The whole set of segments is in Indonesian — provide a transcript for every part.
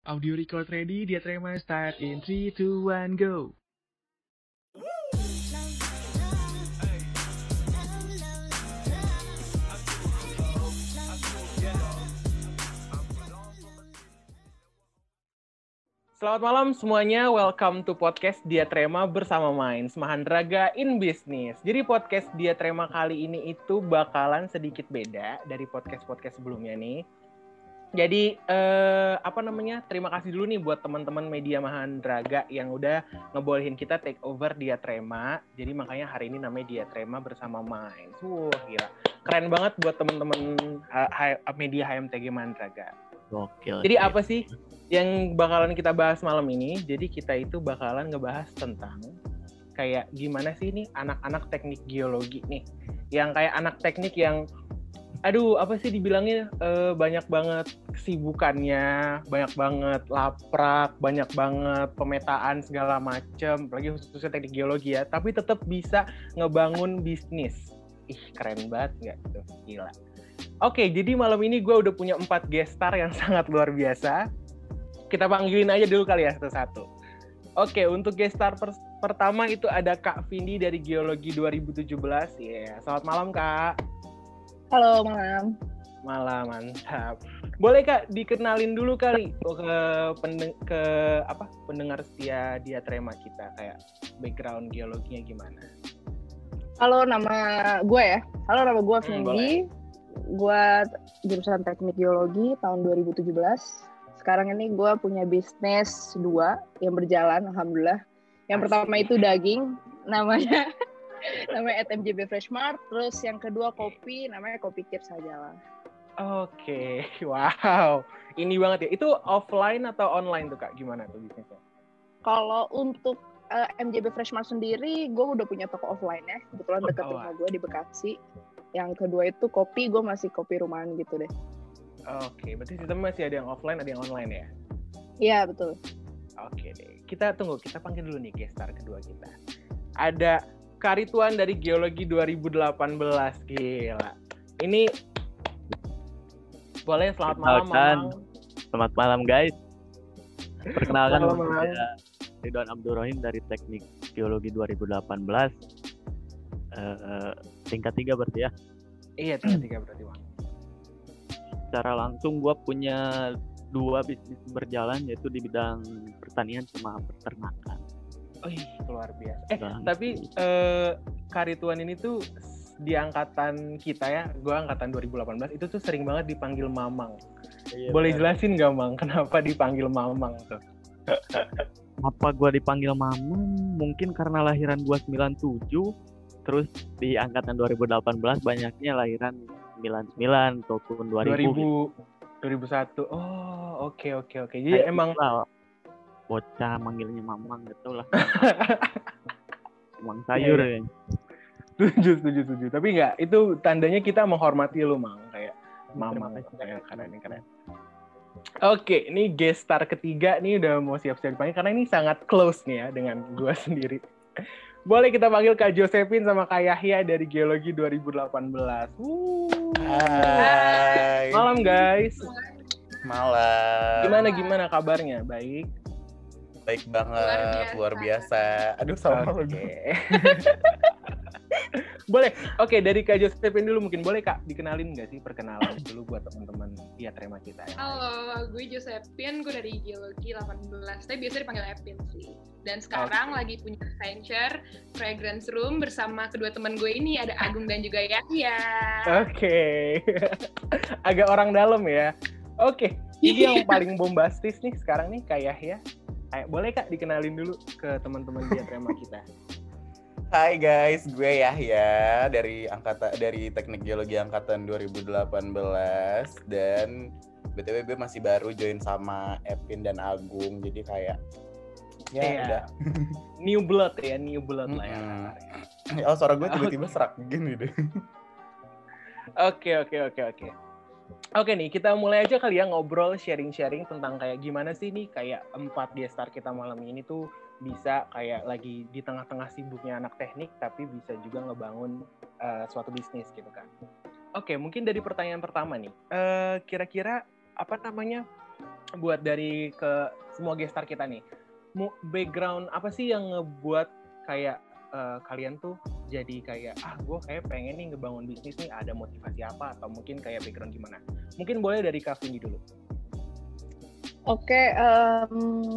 Audio record ready, dia terima start in 3, 2, 1, go. Selamat malam semuanya, welcome to podcast Dia Trema bersama Minds, Mahandraga in Business. Jadi podcast Dia Trema kali ini itu bakalan sedikit beda dari podcast-podcast sebelumnya nih. Jadi eh, apa namanya? Terima kasih dulu nih buat teman-teman media Mahandraga yang udah ngebolehin kita take over Dia Trema. Jadi makanya hari ini namanya Dia Trema bersama Minds. Wah gila, keren banget buat teman-teman ha- ha- media HMTG Mahandraga. Gokil. Jadi apa sih yang bakalan kita bahas malam ini? Jadi kita itu bakalan ngebahas tentang kayak gimana sih ini anak-anak teknik geologi nih, yang kayak anak teknik yang, aduh apa sih dibilangnya eh, banyak banget kesibukannya, banyak banget laprak, banyak banget pemetaan segala macem, apalagi khususnya teknik geologi ya, tapi tetap bisa ngebangun bisnis. Ih keren banget nggak tuh, gila. Oke, jadi malam ini gue udah punya empat guest star yang sangat luar biasa. Kita panggilin aja dulu kali ya satu-satu. Oke, untuk guest star per- pertama itu ada Kak Vindi dari Geologi 2017. Ya, selamat malam Kak. Halo malam. Malam, mantap. Boleh Kak dikenalin dulu kali ke pendeng- ke apa pendengar setia dia Trema kita kayak background geologinya gimana? Halo nama gue ya. Halo nama gue Hmm, Vindi. gue jurusan teknik geologi tahun 2017. Sekarang ini gue punya bisnis dua yang berjalan, alhamdulillah. Yang pertama itu daging, namanya namanya ATMJB Fresh Mart. Terus yang kedua kopi, namanya Kopi Kir Sajala. Oke, wow. Ini banget ya. Itu offline atau online tuh Kak? Gimana tuh bisnisnya? Kalau untuk eh, MJB Fresh Mart sendiri, gue udah punya toko offline ya. Kebetulan dekat Oh, rumah gue di Bekasi. Yang kedua itu kopi, gue masih kopi rumahan gitu deh. Oke, berarti sistem masih ada yang offline, ada yang online ya? Iya betul. Oke deh. Kita tunggu, kita panggil dulu nih guest star kedua kita. Ada Karituan dari Geologi 2018. Gila. Ini boleh selamat malam. Mamang. Selamat malam guys. Perkenalkan Malam, saya Ridwan Abdurrahim dari Teknik Geologi 2018. Eh, tingkat tiga berarti ya. Iya, tinggal tiga berarti, Bang. Secara langsung gue punya dua bisnis berjalan yaitu di bidang pertanian sama peternakan. Wih, luar biasa. Eh, Dan- tapi eh, Karituan ini tuh di angkatan kita ya, gua angkatan 2018 itu tuh sering banget dipanggil Mamang. Iya, Boleh benar. jelasin nggak, Mang, kenapa dipanggil Mamang tuh? Apa gue dipanggil Mamang? Mungkin karena lahiran gue 97, terus di angkatan 2018 banyaknya lahiran 99 ataupun 2000. 2000 2001. Oh, oke oke oke. Jadi Kayak emang itulah, bocah manggilnya mamang gitu lah. Mamang Iya, sayur iya. ya. setuju setuju setuju. Tapi nggak, itu tandanya kita menghormati lu, Mang, kayak Mamang kayak keren keren. Oke, ini guest star ketiga nih udah mau siap-siap dipanggil karena ini sangat close nih ya dengan gua sendiri. Boleh kita panggil Kak Josephine sama Kak Yahya dari Geologi 2018. Wuh. Hai. Malam guys. Malam. Gimana gimana kabarnya? Baik. Baik banget, luar biasa. Aduh sama. Oke. boleh. Oke, dari Kak Josephine dulu mungkin boleh Kak dikenalin nggak sih perkenalan dulu buat teman-teman dia terima kita ya. Halo, gue Josephine, gue dari Geologi 18. Tapi biasa dipanggil Epin sih. Dan sekarang Oke. lagi punya venture Fragrance Room bersama kedua teman gue ini ada Agung dan juga Yahya. Oke. Agak orang dalam ya. Oke. Ini yang paling bombastis nih sekarang nih Kak Yahya. Ayo, boleh Kak dikenalin dulu ke teman-teman dia terima kita. Hai guys, gue Yahya dari angkatan dari Teknik Geologi angkatan 2018 dan BTW gue masih baru join sama Epin dan Agung. Jadi kayak ya Iya. udah. New blood ya, new blood lah ya. Oh, suara gue tiba-tiba serak gini deh. Oke oke oke oke. Oke nih kita mulai aja kali ya ngobrol sharing-sharing tentang kayak gimana sih nih kayak empat dia star kita malam ini tuh bisa kayak lagi di tengah-tengah sibuknya anak teknik tapi bisa juga ngebangun eh, suatu bisnis gitu kan. Oke mungkin dari pertanyaan pertama nih Eh, kira-kira apa namanya buat dari ke semua gestar kita nih. Background apa sih yang ngebuat kayak eh, kalian tuh jadi kayak ah gue kayak pengen nih ngebangun bisnis nih ada motivasi apa atau mungkin kayak background gimana? Mungkin boleh dari Kak Vindi dulu. Oke,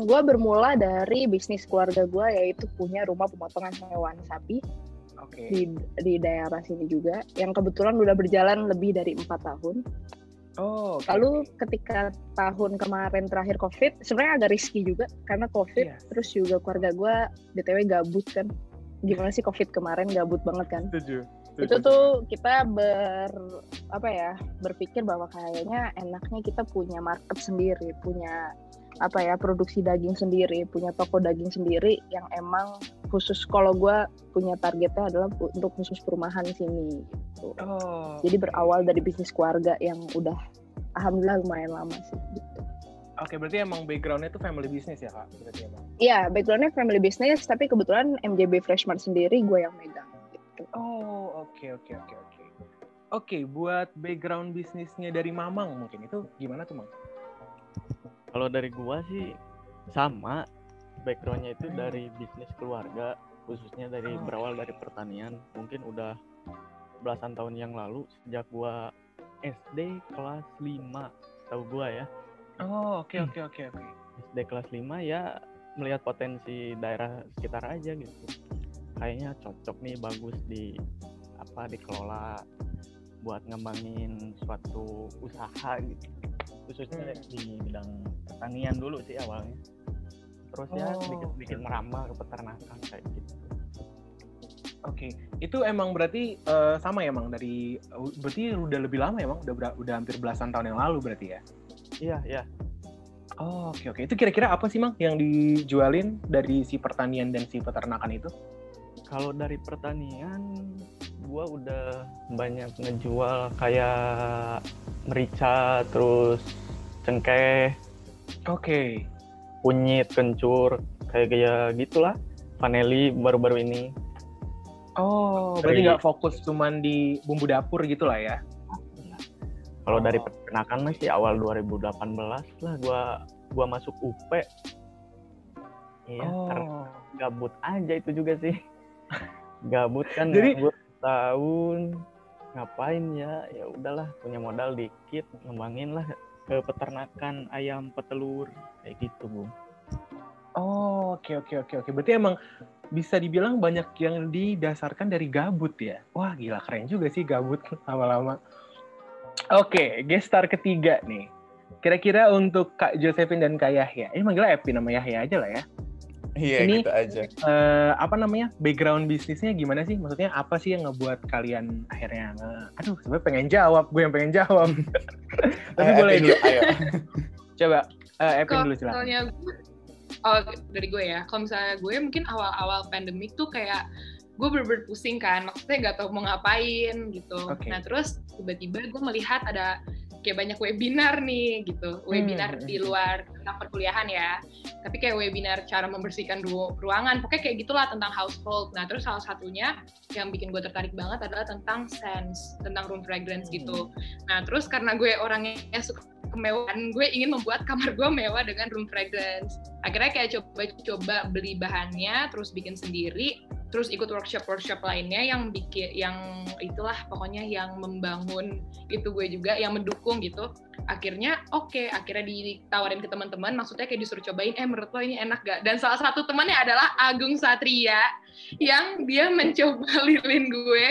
gue bermula dari bisnis keluarga gue yaitu punya rumah pemotongan hewan sapi Oke. di di daerah sini juga, yang kebetulan udah berjalan lebih dari empat tahun. Oh. oke, Lalu ketika tahun kemarin terakhir COVID, sebenarnya agak risky juga karena COVID, Iya. terus juga keluarga gue btw gabut kan. Gimana sih COVID kemarin gabut banget kan? setuju. itu tuh kita ber apa ya berpikir bahwa kayaknya enaknya kita punya market sendiri punya apa ya produksi daging sendiri punya toko daging sendiri yang emang khusus kalau gue punya targetnya adalah untuk khusus perumahan sini gitu Oh. jadi berawal dari bisnis keluarga yang udah alhamdulillah lumayan lama sih gitu Oke, berarti emang backgroundnya itu family business ya kak? Berarti emang. Iya, backgroundnya family business, tapi kebetulan MJB Freshmart sendiri gue yang megang. Gitu. Oh, oke oke oke oke. Oke, buat background bisnisnya dari Mamang mungkin itu gimana tuh, Mang? Kalau dari gua sih sama backgroundnya itu dari bisnis keluarga khususnya dari Oh. berawal dari pertanian mungkin udah belasan tahun yang lalu sejak gua SD kelas 5 tahu gua ya Oh, oke oke oke oke. SD kelas 5 ya melihat potensi daerah sekitar aja gitu kayaknya cocok nih bagus di apa dikelola buat ngembangin suatu usaha gitu khususnya Hmm. di bidang pertanian dulu sih awalnya terus ya Oh, sedikit-sedikit oke. merambah ke peternakan kayak gitu Oke, itu emang berarti eh, sama ya, Mang? Dari berarti udah lebih lama ya, Mang? Udah udah hampir belasan tahun yang lalu berarti ya? Iya iya Oh, oke oke. Itu kira-kira apa sih, Mang, yang dijualin dari si pertanian dan si peternakan itu? kalau dari pertanian gua udah banyak ngejual kayak merica terus cengkeh Oke. kunyit, kencur, kayak kayak gitulah. Vaneli baru-baru ini. Oh, berarti nggak fokus cuman di bumbu dapur gitu lah ya? Kalau dari Peternakan masih awal 2018 lah gua gua masuk UP. Iya, karena Oh. gabut aja itu juga sih. gabut kan Jadi- nganggur tahun ngapain ya? Ya udahlah punya modal dikit, ngembangin lah ke peternakan ayam petelur kayak gitu, Bu. Oh, oke oke oke oke. Berarti emang bisa dibilang banyak yang didasarkan dari gabut ya. Wah, gila keren juga sih gabut lama-lama. Oke, gestar ketiga nih. Kira-kira untuk Kak Josephine dan Kak Yahya. Ini manggilnya Epi nama Yahya aja lah ya. Iya Ini- gitu aja. Eh, apa namanya? Background bisnisnya gimana sih? Maksudnya apa sih yang ngebuat kalian akhirnya nge- Aduh, sebenarnya pengen jawab, gue yang pengen jawab. Tapi Eh, boleh Epi dulu. ayo. Coba eh Epin Kalau dulu silakan. misalnya gue, oh dari gue ya, kalau misalnya gue mungkin awal-awal pandemik tuh kayak gue bener-bener pusing kan, maksudnya nggak tahu mau ngapain gitu. Oke. Nah terus tiba-tiba gue melihat ada kayak banyak webinar nih gitu, webinar Hmm. di luar tentang perkuliahan ya. Tapi kayak webinar cara membersihkan ru- ruangan, pokoknya kayak gitulah tentang household. Nah terus salah satunya yang bikin gue tertarik banget adalah tentang scents, tentang room fragrance gitu. Nah terus karena gue orangnya suka kemewahan, gue ingin membuat kamar gue mewah dengan room fragrance. Akhirnya kayak coba-coba beli bahannya, terus bikin sendiri, terus ikut workshop-workshop lainnya yang bikin, yang itulah pokoknya yang membangun itu gue juga, yang mendukung gitu. Akhirnya oke, akhirnya ditawarin ke teman-teman, maksudnya kayak disuruh cobain, eh menurut lo ini enak gak? Dan salah satu temannya adalah Agung Satria, yang dia mencoba lilin gue,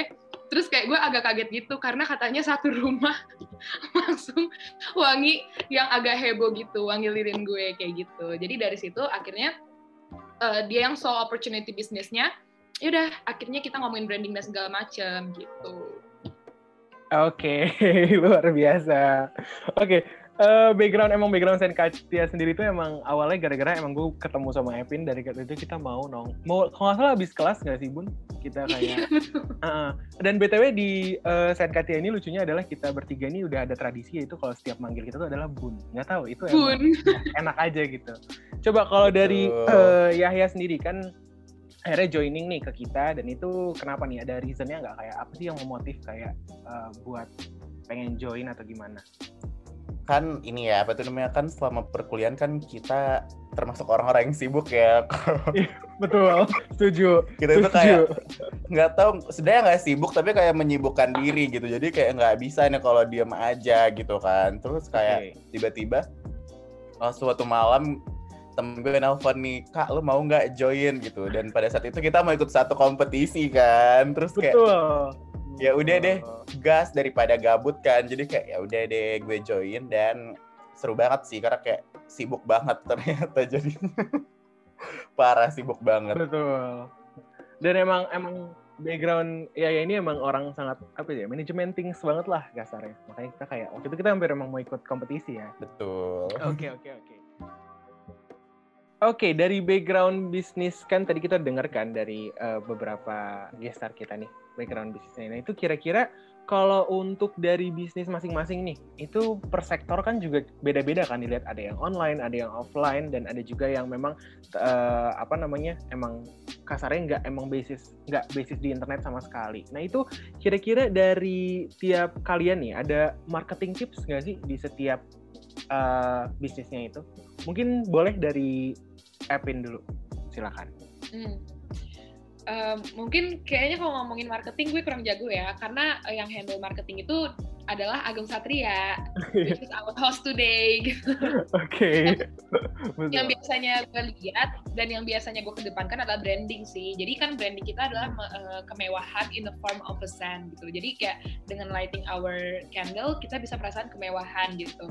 terus kayak gue agak kaget gitu karena katanya satu rumah langsung wangi yang agak heboh gitu wangi lilin gue kayak gitu jadi dari situ akhirnya eh, dia yang soal opportunity bisnisnya yaudah akhirnya kita ngomongin branding dan segala macem gitu Oke, luar biasa. Oke, eh, background emang background Sen Katia sendiri itu emang awalnya gara-gara emang gue ketemu sama Epin dari itu kita mau nong mau kalau nggak salah habis kelas nggak sih bun kita Iya, kayak Heeh. dan btw di eh, Sen Katia ini lucunya adalah kita bertiga ini udah ada tradisi yaitu kalau setiap manggil kita tuh adalah bun nggak tahu itu emang bun enak aja gitu. Coba kalau dari eh, Yahya sendiri kan akhirnya joining nih ke kita dan itu kenapa nih ada reasonnya nggak kayak apa sih yang memotif kayak eh, buat pengen join atau gimana? kan ini ya apa tuh namanya kan selama perkuliahan kan kita termasuk orang-orang yang sibuk ya. Betul, setuju. kita itu kayak nggak tahu sebenarnya nggak sibuk tapi kayak menyibukkan diri gitu. Jadi kayak nggak bisa nih kalau diem aja gitu kan. Terus kayak tiba-tiba oh, suatu malam temen gue nelfon nih kak lu mau nggak join gitu dan pada saat itu kita mau ikut satu kompetisi kan terus kayak Betul. ya udah deh gas daripada gabut kan jadi kayak ya udah deh gue join dan seru banget sih karena kayak sibuk banget ternyata jadi parah sibuk banget Betul. Dan emang emang background ya, ya ini emang orang sangat apa ya manajemen things banget lah kasarnya. Makanya kita kayak waktu itu kita hampir emang mau ikut kompetisi ya. betul Oke oke oke. Oke dari background bisnis kan tadi kita dengarkan dari eh, beberapa gestar kita nih background bisnisnya. Nah itu kira-kira kalau untuk dari bisnis masing-masing nih itu per sektor kan juga beda-beda kan dilihat ada yang online, ada yang offline dan ada juga yang memang eh, apa namanya emang kasarnya nggak emang basis nggak basis di internet sama sekali. Nah itu kira-kira dari tiap kalian nih ada marketing tips nggak sih di setiap eh, bisnisnya itu? Mungkin boleh dari Epin dulu, silakan. Hmm. Em, mungkin kayaknya kalau ngomongin marketing gue kurang jago ya karena eh, yang handle marketing itu adalah Ageng Satria which is our host today gitu. Oke. yang Betul. biasanya gue lihat dan yang biasanya gue kedepankan adalah branding sih jadi kan branding kita adalah eh, kemewahan in the form of a scent gitu jadi kayak dengan lighting our candle kita bisa perasaan kemewahan gitu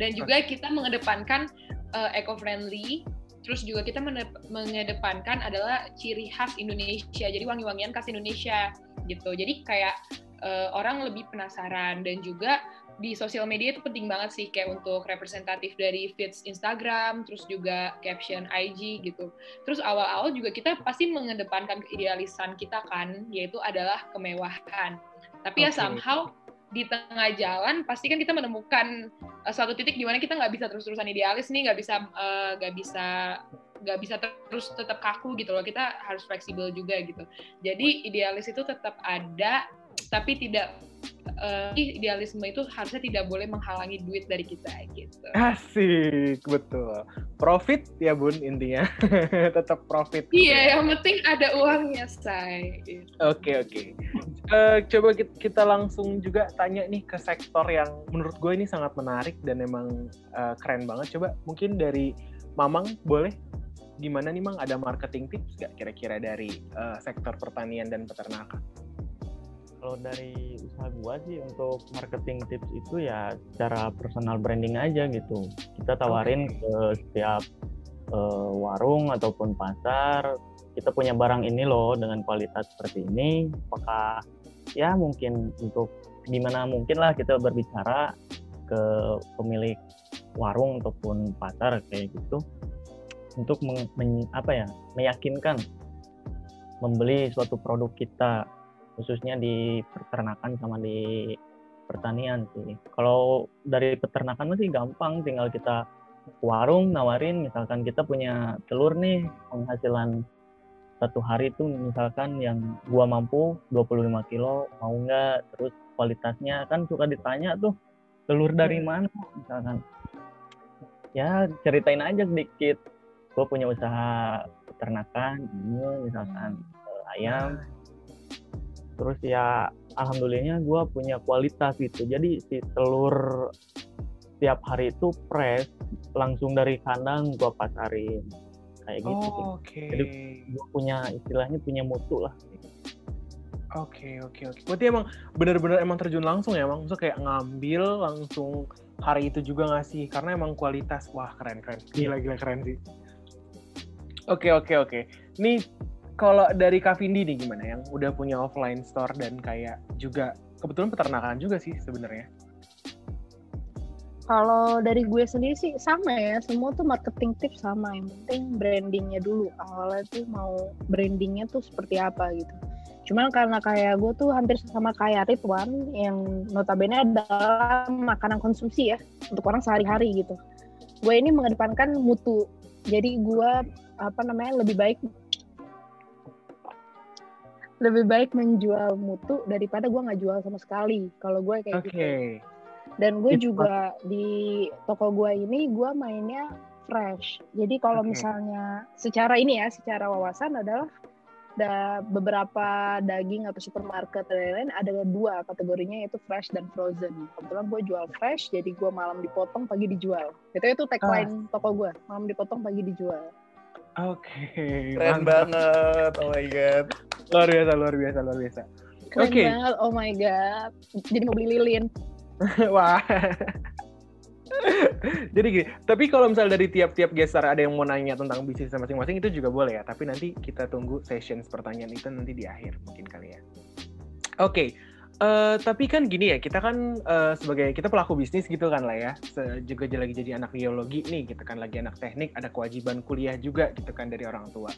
dan juga kita mengedepankan eh, eco-friendly terus juga kita mengedepankan adalah ciri khas Indonesia. Jadi wangi-wangian khas Indonesia gitu. Jadi kayak eh, orang lebih penasaran. Dan juga di sosial media itu penting banget sih kayak untuk representatif dari feeds Instagram terus juga caption IG gitu. Terus awal-awal juga kita pasti mengedepankan keidealisan kita kan yaitu adalah kemewahan. Tapi ya Oke. somehow di tengah jalan pasti kan kita menemukan uh, suatu titik di mana kita nggak bisa terus-terusan idealis nih nggak bisa uh, nggak bisa nggak bisa terus tetap kaku gitu loh. Kita harus fleksibel juga gitu. Jadi idealis itu tetap ada tapi tidak eh, idealisme itu harusnya tidak boleh menghalangi duit dari kita gitu Asik, betul. Profit ya bun intinya, tetap profit. iya ya. yang penting ada uangnya say Gitu. Oke oke. Eh, coba kit- kita langsung juga tanya nih ke sektor yang menurut gue ini sangat menarik dan emang eh, keren banget. Coba mungkin dari Mamang boleh gimana nih Mang ada marketing tips gak kira-kira dari eh, sektor pertanian dan peternakan? Kalau dari usaha gua sih untuk marketing tips itu ya secara personal branding aja gitu. Kita tawarin Oke. ke setiap eh, warung ataupun pasar, kita punya barang ini loh dengan kualitas seperti ini. Apakah ya mungkin untuk gimana mungkin lah kita berbicara ke pemilik warung ataupun pasar kayak gitu untuk meng- men- apa ya meyakinkan membeli suatu produk kita khususnya di peternakan sama di pertanian sih. Kalau dari peternakan masih gampang, tinggal kita ke warung nawarin, misalkan kita punya telur nih, penghasilan satu hari itu misalkan yang gua mampu 25 kilo, mau nggak? Terus kualitasnya kan suka ditanya tuh, telur dari mana misalkan. Ya ceritain aja sedikit, gua punya usaha peternakan, ini misalkan eh, ayam, terus ya alhamdulillahnya gue punya kualitas gitu jadi si telur tiap hari itu fresh langsung dari kandang gue pasarin kayak gitu. Oh, Oke. Jadi gue punya istilahnya punya mutu lah Oke oke oke. Berarti emang benar-benar emang terjun langsung ya, emang maksudnya kayak ngambil langsung hari itu juga ngasih karena emang kualitas wah keren keren. Gila gila keren sih. Oke oke oke. Nih kalau dari Kak Vindi nih gimana yang udah punya offline store dan kayak juga kebetulan peternakan juga sih sebenarnya. Kalau dari gue sendiri sih sama ya, semua tuh marketing tips sama. Yang penting brandingnya dulu. Awalnya tuh mau brandingnya tuh seperti apa gitu. Cuman karena kayak gue tuh hampir sama kayak Ridwan yang notabene adalah makanan konsumsi ya untuk orang sehari-hari gitu. Gue ini mengedepankan mutu. Jadi gue apa namanya lebih baik lebih baik menjual mutu daripada gue nggak jual sama sekali. Kalau gue kayak Oke. gitu. Dan gue juga di toko gue ini gue mainnya fresh. Jadi kalau Oke. misalnya secara ini ya, secara wawasan adalah ada beberapa daging atau supermarket dan lain-lain ada dua kategorinya yaitu fresh dan frozen. Kebetulan gue jual fresh, jadi gue malam dipotong pagi dijual. Itu itu tagline toko gue, malam dipotong pagi dijual. Oke. Keren mantap. banget. Oh my god. Luar biasa, luar biasa, luar biasa. Keren Oke. banget, oh my god. Jadi mau beli lilin. Wah. Jadi gini, tapi kalau misal dari tiap-tiap geser ada yang mau nanya tentang bisnis masing-masing itu juga boleh ya. Tapi nanti kita tunggu sessions pertanyaan itu nanti di akhir mungkin kali ya. Oke, eh, tapi kan gini ya, kita kan eh, sebagai kita pelaku bisnis gitu kan lah ya. Juga lagi jadi anak biologi nih, kita kan lagi anak teknik, ada kewajiban kuliah juga gitu kan dari orang tua.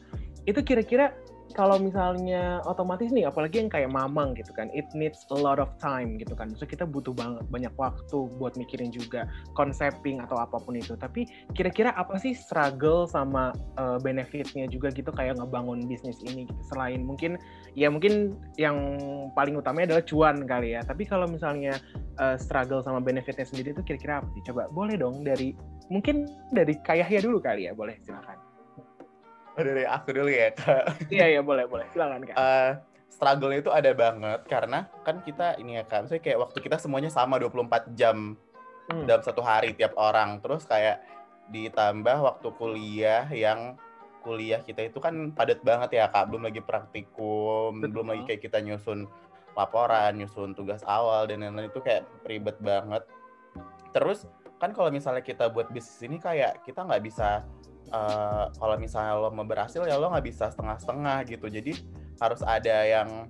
Itu kira-kira kalau misalnya otomatis nih, apalagi yang kayak mamang gitu kan, it needs a lot of time gitu kan. Maksudnya kita butuh banget banyak waktu buat mikirin juga concepting atau apa pun itu. Tapi kira-kira apa sih struggle sama uh, benefitnya juga gitu kayak ngebangun bisnis ini gitu. Selain mungkin ya mungkin yang paling utamanya adalah cuan kali ya. Tapi kalau misalnya uh, struggle sama benefitnya sendiri itu kira-kira apa sih? Coba boleh dong dari mungkin dari Kak Yahya dulu kali ya, boleh silakan. Oh, dari aku dulu ya, Kak. Iya iya boleh boleh silakan Kak. Eh, struggle itu ada banget karena kan kita ini ya Kak, misalnya kayak waktu kita semuanya sama 24 jam Hmm. dalam satu hari tiap orang. Terus kayak ditambah waktu kuliah yang kuliah kita itu kan padat banget ya Kak, belum lagi praktikum, Betul. belum lagi kayak kita nyusun laporan, nyusun tugas awal dan lain-lain itu kayak ribet banget. Terus kan kalau misalnya kita buat bisnis ini kayak kita nggak bisa eh, kalau misalnya lo mau berhasil ya lo nggak bisa setengah-setengah gitu. Jadi harus ada yang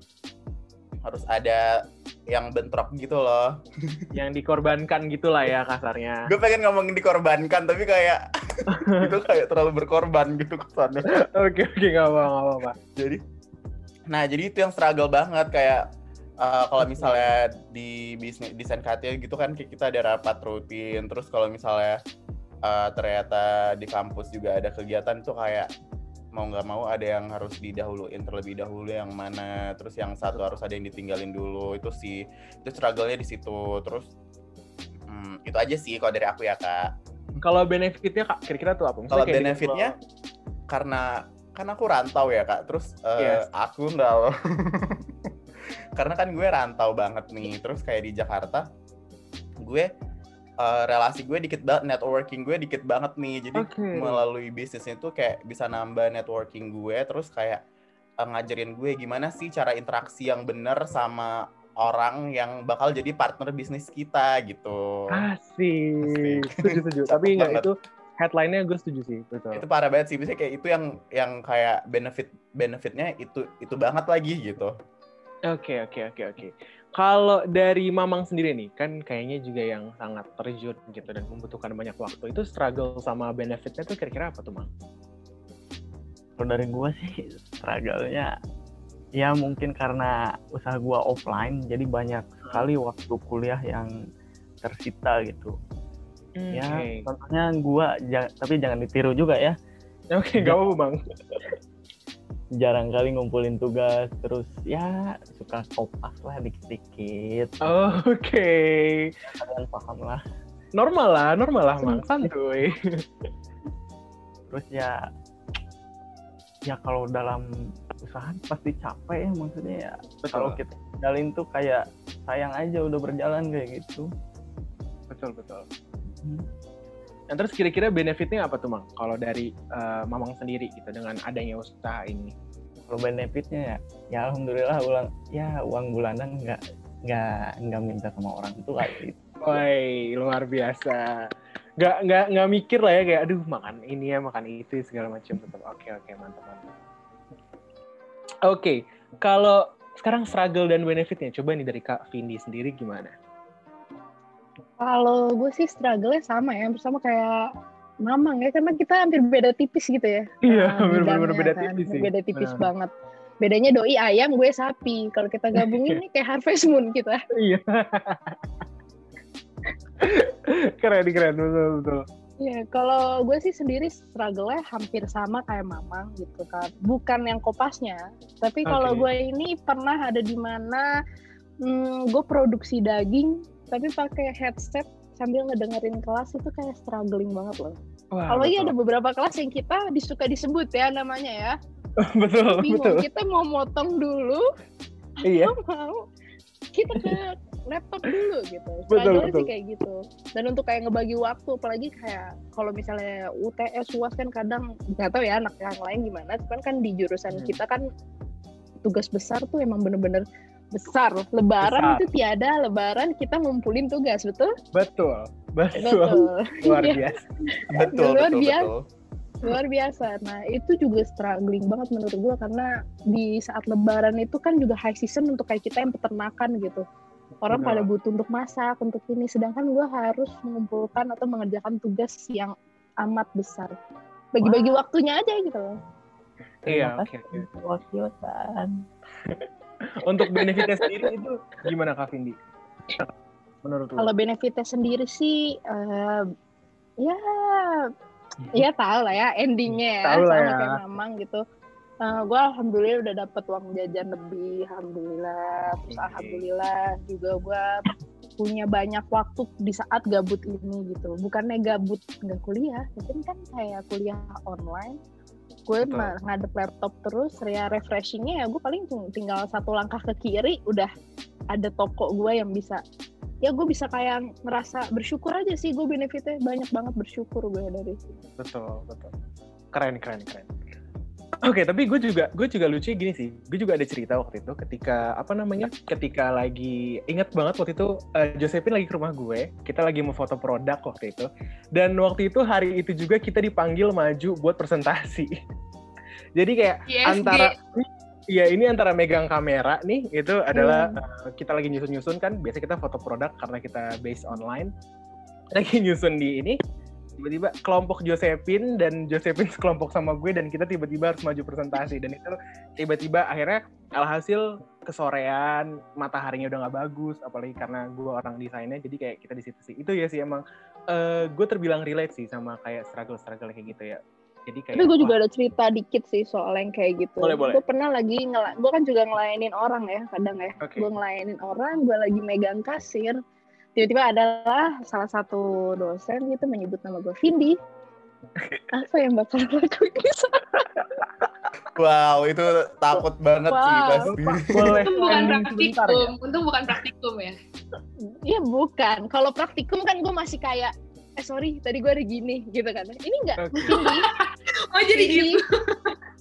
harus ada yang bentrok gitu loh. Yang dikorbankan gitulah ya kasarnya. Gue pengen ngomongin dikorbankan tapi kayak itu kayak terlalu berkorban gitu kesannya. Oke oke nggak apa nggak apa. Jadi nah jadi itu yang struggle banget kayak eh, kalau misalnya di bisnis desain KT gitu kan kita ada rapat rutin terus kalau misalnya eh, ternyata di kampus juga ada kegiatan tuh kayak mau nggak mau ada yang harus didahuluin terlebih dahulu yang mana terus yang satu harus ada yang ditinggalin dulu itu sih itu struggle-nya di situ. Terus hmm, itu aja sih kalau dari aku ya kak. Kalau benefitnya kak kira-kira tuh apa? Kalau di- benefitnya karena kan aku rantau ya kak. Terus eh, Yes. aku enggak loh. Karena kan gue rantau banget nih. Terus kayak di Jakarta gue eh, relasi gue dikit banget networking gue dikit banget nih jadi Oke. melalui bisnis itu kayak bisa nambah networking gue terus kayak eh, ngajarin gue gimana sih cara interaksi yang bener sama orang yang bakal jadi partner bisnis kita gitu Asik. Asik. Setuju setuju. Tapi nggak Banget. itu headline-nya gue setuju sih betul. itu parah banget sih biasanya kayak itu yang yang kayak benefit benefitnya itu itu banget lagi gitu Oke oke oke oke. Kalau dari Mamang sendiri nih, kan kayaknya juga yang sangat terjun gitu dan membutuhkan banyak waktu. Itu struggle sama benefitnya tuh kira-kira apa tuh, Mang? Kalau dari gua sih struggle-nya ya mungkin karena usaha gua offline jadi banyak sekali waktu kuliah yang tersita gitu. Ya, Oke. contohnya ja- tapi jangan ditiru juga ya. Oke, nggak apa-apa, Bang. Jarang kali ngumpulin tugas terus ya suka kopas lah dikit-dikit. Oke. Kalian paham lah. Normal lah, normal lah, Mang. Santuy. Terus ya ya kalau dalam usaha pasti capek ya maksudnya ya kalau kita tinggalin tuh kayak sayang aja udah berjalan kayak gitu. betul betul. Hmm. Nah, terus kira-kira benefitnya apa tuh, Mang? Kalau dari eh, Mamang sendiri gitu dengan adanya usaha ini. Kalau benefitnya ya, ya alhamdulillah uang ya uang bulanan nggak nggak nggak minta sama orang tua gitu. Woi, luar biasa. Nggak nggak nggak mikir lah ya kayak aduh makan ini ya makan itu segala macam tetap oke oke mantap mantap. Oke, kalau sekarang struggle dan benefitnya coba nih dari Kak Vindi sendiri gimana? Kalau gue sih struggle-nya sama ya, bersama kayak Mamang ya, karena kita hampir beda tipis gitu ya. Iya, Nah, bener-bener bidangnya beda kan. tipis sih. Beda tipis Nah. banget. Bedanya doi ayam, gue sapi. Kalau kita gabungin nih kayak Harvest Moon kita. Iya. keren keren betul betul. Iya, kalau gue sih sendiri struggle-nya hampir sama kayak Mamang gitu kan. Bukan yang kopasnya, tapi kalau Oke. gue ini pernah ada di mana hmm, gue produksi daging tapi pakai headset sambil ngedengerin kelas itu kayak struggling banget loh. Kalau iya ada beberapa kelas yang kita disuka disebut ya namanya ya. betul, Bingung betul. kita mau motong dulu Iya, atau mau kita ke laptop dulu gitu. Betul, betul. sih kayak gitu. Dan untuk kayak ngebagi waktu apalagi kayak kalau misalnya UTS UAS kan kadang nggak tahu ya anak yang lain gimana, cuman kan di jurusan Hmm. kita kan tugas besar tuh emang bener-bener besar. Lebaran Besar. itu tiada, lebaran kita ngumpulin tugas, betul? betul, betul, Betul. luar Iya. biasa. Betul, Luar betul, biasa. betul. luar biasa. Nah itu juga struggling banget menurut gue karena di saat Lebaran itu kan juga high season untuk kayak kita yang peternakan gitu. Orang Benar. pada butuh untuk masak untuk ini, sedangkan gue harus mengumpulkan atau mengerjakan tugas yang amat besar. Bagi-bagi waktunya aja gitu loh. Iya, oke. kasih oke. Untuk benefitnya sendiri itu gimana Kak Vindi? Menurut? Kalau benefitnya sendiri sih, eh, ya, ya tahu lah ya endingnya ya, Tahu sama ya. kayak Mamang gitu. gue alhamdulillah udah dapet uang jajan lebih, alhamdulillah. Terus alhamdulillah juga gue punya banyak waktu di saat gabut ini gitu. Bukannya gabut nggak kuliah, tapi kan kayak kuliah online. Gue Betul. mah ngadep laptop terus, ya refreshingnya ya gue paling tinggal satu langkah ke kiri udah ada toko gue yang bisa ya gue bisa kayak ngerasa bersyukur aja sih gue benefitnya banyak banget bersyukur gue dari situ. betul betul keren keren keren oke tapi gue juga gue juga lucu gini sih. Gue juga ada cerita waktu itu ketika apa namanya ketika lagi ingat banget waktu itu eh, Josephine lagi ke rumah gue kita lagi mau foto produk waktu itu. Dan waktu itu hari itu juga kita dipanggil maju buat presentasi. Jadi kayak ISG. antara Iya ini antara megang kamera nih itu adalah eh, kita lagi nyusun-nyusun kan biasa kita foto produk karena kita based online. Lagi nyusun di ini tiba-tiba kelompok Josephine dan Josephine sekelompok sama gue dan kita tiba-tiba harus maju presentasi dan itu tiba-tiba akhirnya alhasil kesorean mataharinya udah nggak bagus apalagi karena gue orang desainnya jadi kayak kita di situ sih itu ya sih emang eh, gue terbilang relate sih sama kayak struggle-struggle kayak gitu ya jadi kayak Tapi gue juga ada cerita dikit sih soal yang kayak gitu. Boleh, boleh. Gue pernah lagi gue kan juga ngelayanin orang ya kadang ya. Oke. Gue ngelayanin orang, gue lagi megang kasir. Tiba-tiba adalah salah satu dosen gitu menyebut nama gue Vindi. Apa yang bakal lakuin di sana? Wow, itu takut banget sih Wow. pasti. boleh Untung bukan sebentar ya praktikum, untung bukan praktikum ya. Iya bukan. Kalau praktikum kan gue masih kayak, eh sorry tadi gue ada gini gitu kan. Ini enggak. Vindi. Oh jadi gitu.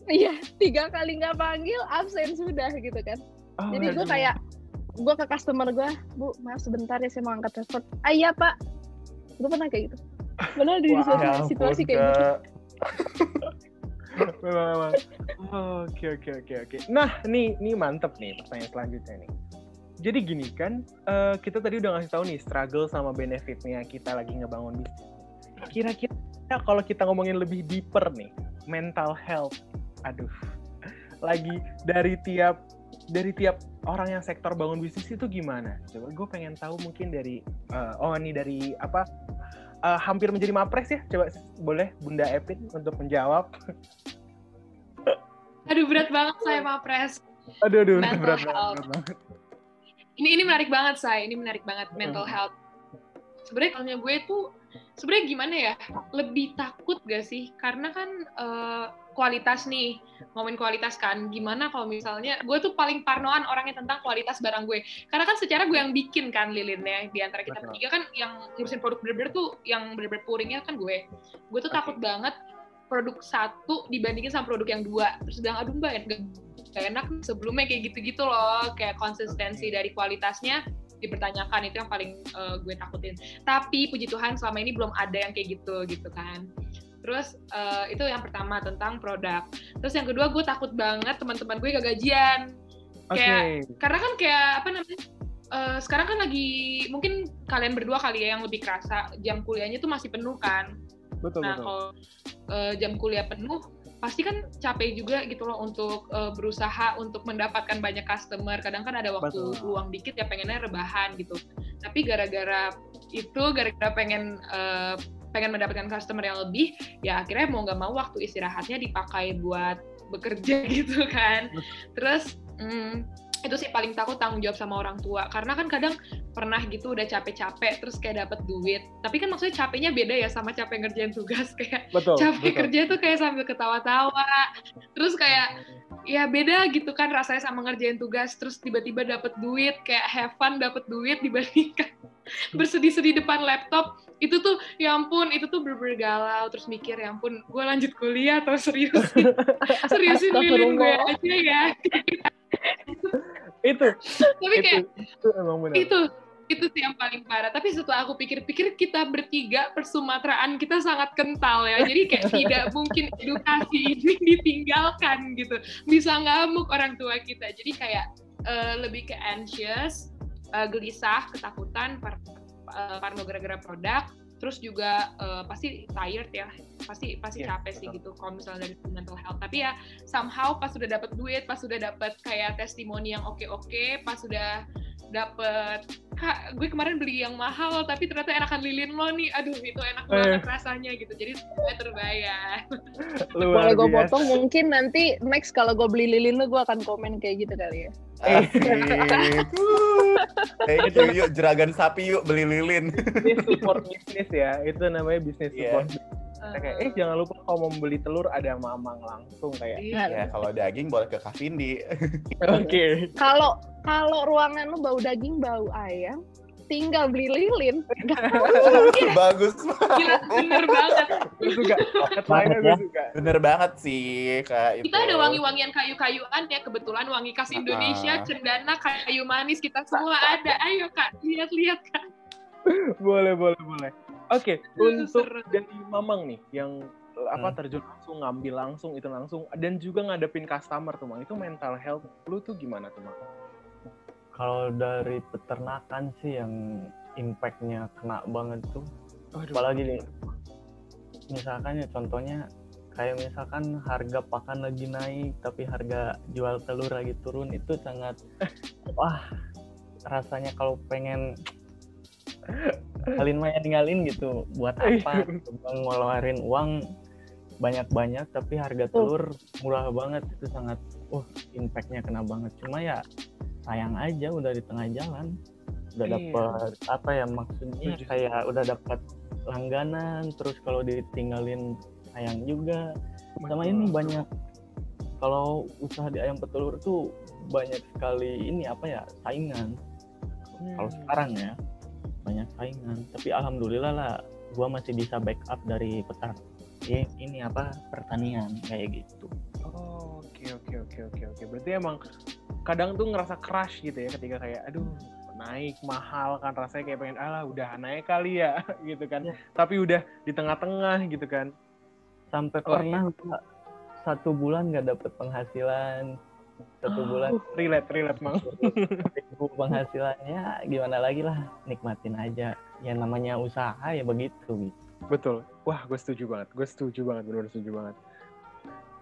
Iya, tiga kali nggak panggil, absen sudah gitu kan. Oh, Jadi gue kayak gue ke customer gue, bu maaf sebentar ya saya mau angkat telepon. Ah iya pak, gue pernah kayak gitu. Benar di Wah, situasi, Ya kayak gitu. Memang. Oke oke oke oke. Nah nih nih mantep nih pertanyaan selanjutnya nih. Jadi gini kan eh, kita tadi udah ngasih tahu nih struggle sama benefitnya kita lagi ngebangun bisnis. Kira-kira kalau kita ngomongin lebih deeper nih mental health, aduh, lagi dari tiap dari tiap orang yang sektor bangun bisnis itu gimana? Coba gue pengen tahu mungkin dari eh, oh ini dari apa eh, hampir menjadi mapres ya? Coba boleh Bunda Epin untuk menjawab. Aduh berat banget saya Mapres. Aduh, aduh, Mental berat banget, health. berat banget. Ini ini menarik banget saya, ini menarik banget mental Hmm. health. Sebenarnya kalau gue tuh sebenarnya gimana ya? Lebih takut gak sih? Karena kan eh, kualitas nih, ngomongin kualitas kan. Gimana kalau misalnya gue tuh paling parnoan orangnya tentang kualitas barang gue. Karena kan secara gue yang bikin kan lilinnya di antara kita bertiga kan yang ngurusin produk bener-bener tuh yang bener-bener puringnya kan gue. Gue tuh Oke. takut banget produk satu dibandingin sama produk yang dua. Terus bilang aduh mbak gak, gak enak sebelumnya kayak gitu-gitu loh. Kayak konsistensi Oke. dari kualitasnya dipertanyakan itu yang paling eh, gue takutin. Tapi puji Tuhan selama ini belum ada yang kayak gitu gitu kan. Terus eh, itu yang pertama tentang produk. Terus yang kedua gue takut banget teman-teman gue gak gajian. Oke. Kayak- Karena kan kayak apa namanya? eh, sekarang kan lagi mungkin kalian berdua kali ya yang lebih kerasa jam kuliahnya tuh masih penuh kan. Betul, Nah betul. kalau eh, jam kuliah penuh pasti kan capek juga gitu loh untuk eh, berusaha untuk mendapatkan banyak customer. Kadang kan ada waktu Betul. luang dikit ya pengennya rebahan gitu. Tapi gara-gara itu, gara-gara pengen eh, pengen mendapatkan customer yang lebih, ya akhirnya mau nggak mau waktu istirahatnya dipakai buat bekerja gitu kan. Terus mm, itu sih paling takut tanggung jawab sama orang tua karena kan kadang pernah gitu udah capek-capek terus kayak dapat duit tapi kan maksudnya capeknya beda ya sama capek ngerjain tugas kayak Betul. capek betul. kerja tuh kayak sambil ketawa-tawa terus kayak ya beda gitu kan rasanya sama ngerjain tugas terus tiba-tiba dapat duit kayak have fun dapat duit dibandingkan bersedih-sedih depan laptop. Itu tuh ya ampun itu tuh bener galau terus mikir ya ampun gue lanjut kuliah atau seriusin seriusin lilin gue aja ya. Itu. Tapi itu. kayak itu emang benar. itu itu sih yang paling parah. Tapi setelah aku pikir-pikir kita bertiga persumatraan kita sangat kental ya. Jadi kayak tidak mungkin edukasi ini ditinggalkan gitu. Bisa ngamuk orang tua kita. Jadi kayak eh, lebih ke anxious eh, gelisah ketakutan par eh, parno gara-gara produk. Terus juga eh, pasti tired ya. Pasti pasti Iya, capek sih gitu kalau misalnya dari mental health. Tapi ya somehow pas sudah dapat duit pas sudah dapat kayak testimoni yang oke-oke pas sudah dapat kak gue kemarin beli yang mahal tapi ternyata enakan lilin lo nih aduh itu enak Eh. banget rasanya gitu jadi semuanya terbayar Luar Boleh gue potong mungkin nanti next kalau gue beli lilin lu gue akan komen kayak gitu kali ya. Thank you, yuk jeragan sapi yuk beli lilin. Ini support bisnis ya. Itu namanya bisnis support. Kita kayak, eh jangan lupa kalau mau beli telur ada mamang langsung kayak. Iya. Ya kalau daging boleh ke Kavindi. Oke. Kalau kalau ruangan lu bau daging bau ayam, tinggal beli lilin. Bagus. gila bener banget Gue suka. Headline-nya gue ya. suka. Bener banget sih kak itu. kita ada wangi-wangian kayu-kayuan ya kebetulan wangi khas Indonesia cendana kayu manis kita semua ada ayo kak lihat-lihat kak Boleh, boleh, boleh. Oke, Aduh, untuk seru. jadi mamang nih yang apa Hmm. terjun langsung ngambil langsung itu langsung dan juga ngadepin customer tuh mang itu mental health lu tuh gimana tuh mang? Kalau dari peternakan sih yang impact-nya kena banget tuh. Aduh. Apalagi nih, misalkan ya contohnya kayak misalkan harga pakan lagi naik tapi harga jual telur lagi turun itu sangat wah rasanya kalau pengen kalian mah tinggalin gitu. Buat apa? Gitu, ngeluarin uang banyak-banyak tapi harga telur murah banget. Itu sangat wah impactnya kena banget. Cuma ya sayang aja udah di tengah jalan. Udah Iya. dapet apa ya maksudnya kayak udah dapat langganan terus kalau ditinggalin sayang juga. Sama ini banyak kalau usaha di ayam petelur tuh banyak sekali ini apa ya saingan. Kalau Hmm. sekarang ya banyak saingan tapi alhamdulillah lah gua masih bisa backup dari petar i- ini apa pertanian kayak gitu Oh, oke oke oke oke oke. Berarti emang kadang tuh ngerasa crush gitu ya ketika kayak aduh naik mahal kan rasanya kayak pengen alah udah naik kali ya gitu kan. Iya. Tapi udah di tengah-tengah gitu kan. sampai Oh, pernah gua satu bulan nggak dapet penghasilan satu bulan Relate relate mang. ribu penghasilannya gimana lagi lah nikmatin aja ya namanya usaha ya begitu gitu Betul. Wah, gue setuju banget. Gue setuju banget, benar setuju banget.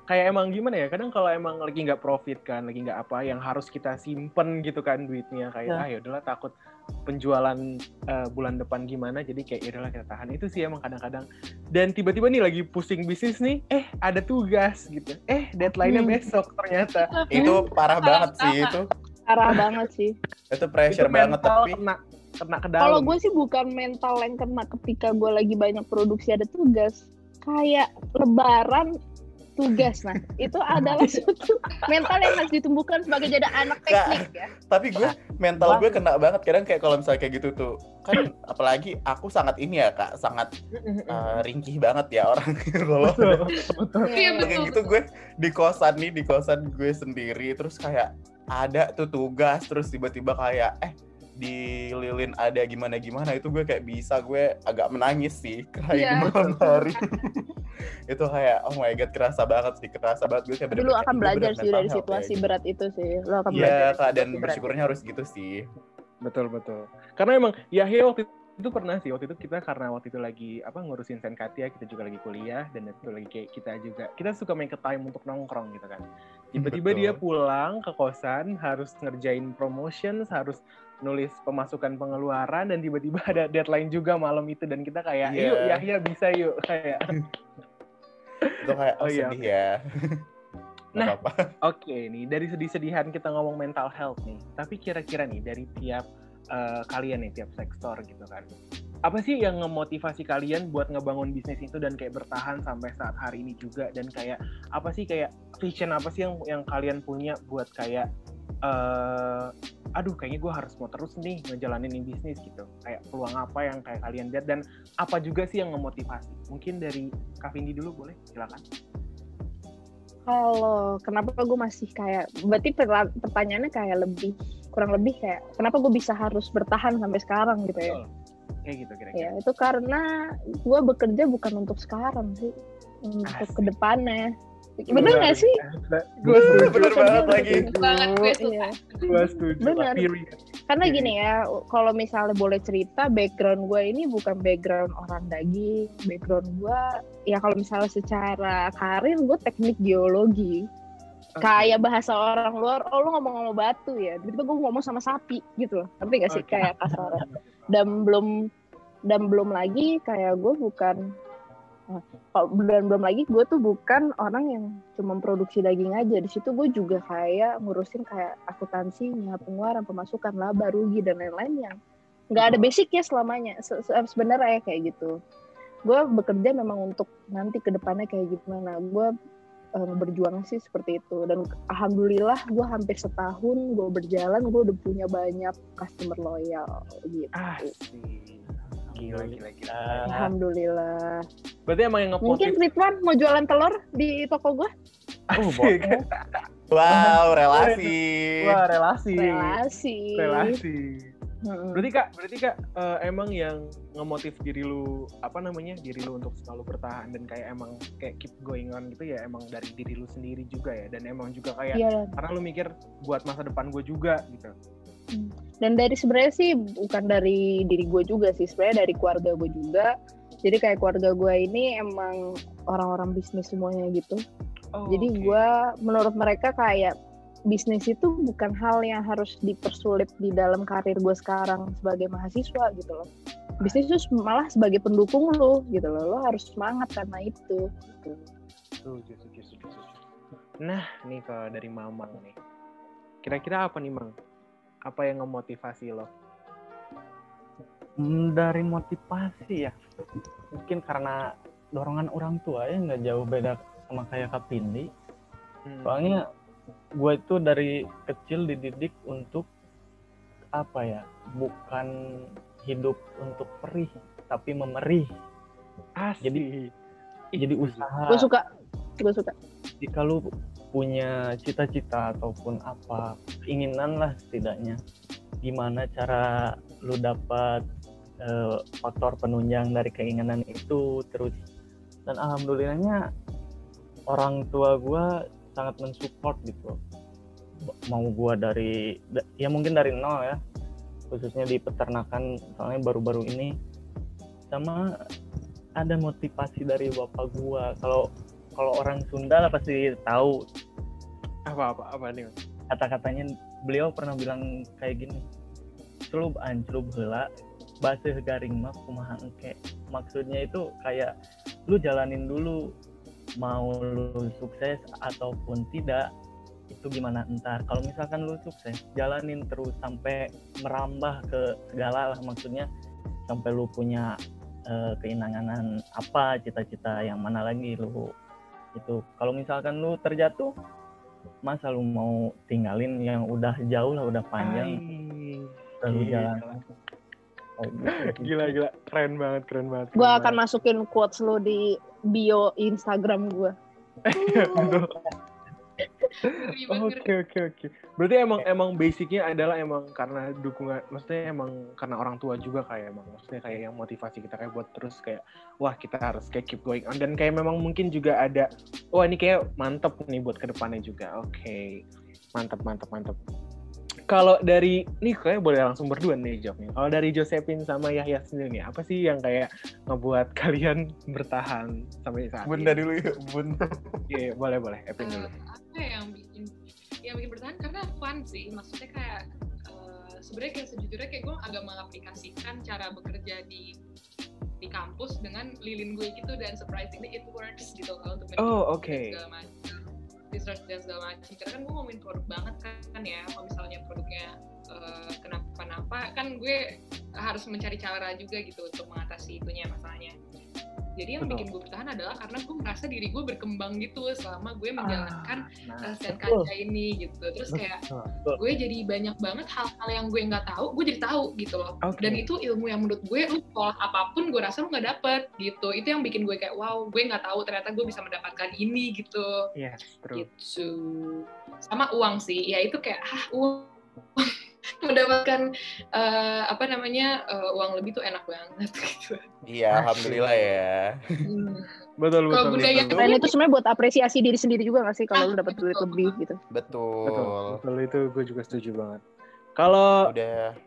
Kayak emang gimana ya? Kadang kalau emang lagi nggak profit kan, lagi nggak apa, yang harus kita simpen gitu kan duitnya. Kayak Ya. ah ya udahlah takut penjualan eh, bulan depan gimana, jadi kayak ya udahlah kita tahan. Itu sih emang kadang-kadang. Dan tiba-tiba nih lagi pusing bisnis nih, eh ada tugas gitu. Eh deadline-nya Hmm. besok ternyata. Itu parah banget sih itu. Parah banget sih. Itu pressure Itu banget tapi kena kena ke dalam. Kalau gue sih bukan mental yang kena ketika gue lagi banyak produksi ada tugas. Kayak lebaran tugas. Nah, itu adalah suatu mental yang harus ditumbuhkan sebagai jadi anak teknik ya. tapi gue mental gue kena banget kadang kayak kalau misalnya kayak gitu tuh kan apalagi aku sangat ini ya kak sangat eh, ringkih banget ya orang kalau Betul, betul. Iya, kayak betul. gitu gue di kosan nih di kosan gue sendiri terus kayak ada tuh tugas terus tiba-tiba kayak eh di lilin ada gimana gimana itu gue kayak bisa gue agak menangis sih kayak di malam hari itu kayak oh my god kerasa banget sih kerasa banget gue kayak Tapi lu bener-bener akan kayak belajar sih dari situasi kayak berat itu sih. Lu akan belajar. Iya dan situasi berat. bersyukurnya harus gitu sih Betul betul. Karena emang Yahya waktu itu pernah sih waktu itu kita karena waktu itu lagi apa ngurusin Senkatia kita juga lagi kuliah dan itu lagi kayak kita juga kita suka main ke time untuk nongkrong gitu kan. Tiba-tiba dia pulang ke kosan harus ngerjain promotion, harus nulis pemasukan pengeluaran dan tiba-tiba ada deadline juga malam itu dan kita kayak Iya. yuk Yahya bisa yuk kayak itu kayak oh, Oh, iya, sedih ya nggak Nah. Oke nih, dari sedih-sedihan kita ngomong mental health nih. Tapi kira-kira nih dari tiap eh, kalian nih, tiap sektor gitu kan. Apa sih yang ngemotivasi kalian buat ngebangun bisnis itu dan kayak bertahan sampai saat hari ini juga dan kayak apa sih kayak vision apa sih yang yang kalian punya buat kayak eh aduh kayaknya gue harus mau terus nih ngejalanin ini bisnis gitu. Kayak peluang apa yang kayak kalian lihat dan apa juga sih yang ngemotivasi? Mungkin dari Kak Vindi dulu boleh, silakan. Kalau kenapa gue masih kayak berarti pertanyaannya kayak lebih kurang lebih kayak kenapa gue bisa harus bertahan sampai sekarang gitu ya? Betul. Kayak gitu kira-kira. Ya itu karena gue bekerja bukan untuk sekarang sih, untuk Asik. ke depannya. Bener nggak sih? Gue setuju. Bener banget lagi. banget gue suka Iya. Gue setuju. Bener. Karena Iya. gini ya, kalau misalnya boleh cerita, background gue ini bukan background orang daging. Background gue, ya kalau misalnya secara karir, gue teknik geologi. Oke. Kayak bahasa orang luar, oh lu ngomong sama batu ya. Tiba-tiba gue ngomong sama sapi gitu loh. Ngerti gak sih? Oke. Kayak kasar. Dan belum dan belum lagi kayak gue bukan kalau- dan belum lagi gue tuh bukan orang yang cuma produksi daging aja. Di situ gue juga kayak ngurusin kayak akuntansinya pengeluaran pemasukan laba rugi dan lain-lain yang nggak ada basic ya selamanya. Se- se- sebenarnya ya kayak gitu. Gue bekerja memang untuk nanti ke depannya kayak gimana. Gue eh, berjuang sih seperti itu. Dan alhamdulillah gue hampir setahun gue berjalan gue udah punya banyak customer loyal gitu. Asik. Gila, gila, gila. Ah, alhamdulillah Berarti emang yang Mungkin ngemotiv Ridwan mau jualan telur di toko gue? Oh, Asik. Wow, relasi. Wah, relasi. Relasi. Relasi. Mm-mm. Berarti Kak, berarti Kak eh, emang yang ngemotif diri lu apa namanya? Diri lu untuk selalu bertahan dan kayak emang kayak keep going on gitu ya emang dari diri lu sendiri juga ya dan emang juga kayak Iya. karena lu mikir buat masa depan gue juga gitu. Dan dari sebenarnya sih bukan dari diri gue juga sih, sebenarnya dari keluarga gue juga. Jadi kayak keluarga gue ini emang orang-orang bisnis semuanya gitu. Oh, Jadi oke. gue menurut mereka kayak bisnis itu bukan hal yang harus dipersulit di dalam karir gue sekarang sebagai mahasiswa gitu loh. Bisnis itu malah sebagai pendukung lo gitu loh. Lo harus semangat karena itu. Gitu. Setuju, setuju, setuju, setuju. Nah, nih kalau dari Mamang nih. Kira-kira apa nih, Mang? Apa yang ngemotivasi lo? Hmm, dari motivasi ya mungkin karena dorongan orang tua ya nggak jauh beda sama kayak Kak Pindi Hmm. soalnya gue itu dari kecil dididik untuk apa ya bukan hidup untuk perih tapi memerih Asik. Jadi- Ih, jadi usaha Gue suka. Gue suka. jika lu punya cita-cita ataupun apa keinginan lah setidaknya. Gimana cara lu dapat eh, faktor penunjang dari keinginan itu terus dan alhamdulillahnya orang tua gua sangat mensupport gitu. Mau gua dari da- ya mungkin dari nol ya khususnya di peternakan soalnya baru-baru ini. Sama ada motivasi dari bapak gua. Kalau kalau orang Sunda lah pasti tahu. Apa apa apa nih? Kata-katanya beliau pernah bilang kayak gini celup anclup hela basuh garing mah kumaha engke. Maksudnya itu kayak lu jalanin dulu mau lu sukses ataupun tidak itu gimana entar. Kalau misalkan lu sukses jalanin terus sampai merambah ke segala lah maksudnya sampai lu punya keinginan apa cita-cita yang mana lagi lu itu kalau misalkan lu terjatuh masa lu mau tinggalin yang udah jauh lah udah panjang lalu Gila. jalan Oh, gitu. Gila gila, keren banget, keren banget. Gue akan masukin quotes lo di bio Instagram gue. Oke oke oke. Berarti emang emang basicnya adalah emang karena dukungan, maksudnya emang karena orang tua juga kayak emang, maksudnya kayak yang motivasi kita kayak buat terus kayak wah kita harus kayak keep going on dan kayak memang mungkin juga ada wah ini kayak mantep nih buat ke depannya juga. Oke, mantep mantep mantep. Kalau dari nih kayak boleh langsung berdua nih jawabnya. Kalau dari Josephine sama Yahya sendiri nih, apa sih yang kayak ngebuat kalian bertahan sampai saat Bunda ini? dulu ya, bunda. Iya, boleh boleh. Epin dulu. Eh, apa ya yang bikin yang bikin bertahan karena fun sih maksudnya kayak eh, sebenarnya kayak sejujurnya kayak gue agak mengaplikasikan cara bekerja di di kampus dengan lilin gue gitu dan surprisingly it works gitu kalau untuk Oh, oke. segala macam research dan segala macam. Karena kan gue ngomongin produk banget kan, ya kalau misalnya produknya eh, kenapa-napa kan gue harus mencari cara juga gitu untuk mengatasi itunya masalahnya jadi yang Betul. bikin gue bertahan adalah karena gue merasa diri gue berkembang gitu selama gue menjalankan Nah, uh, Sen betul. Kaca ini gitu terus kayak Betul. gue jadi banyak banget hal-hal yang gue nggak tahu gue jadi tahu gitu loh Oke. dan itu ilmu yang menurut gue lu sekolah apa pun gue rasa lu nggak dapet gitu itu yang bikin gue kayak wow gue nggak tahu ternyata gue bisa mendapatkan ini gitu Yes, true. gitu sama uang sih ya itu kayak ah uang mendapatkan eh, apa namanya eh, uang lebih tuh enak banget gitu Iya, alhamdulillah ya. Hmm. Betul, Kalau betul. budaya betul. Dan itu sebenarnya buat apresiasi diri sendiri juga gak sih kalau lu dapat Betul. duit lebih gitu. Betul. Betul, betul itu gue juga setuju banget. Kalau Udah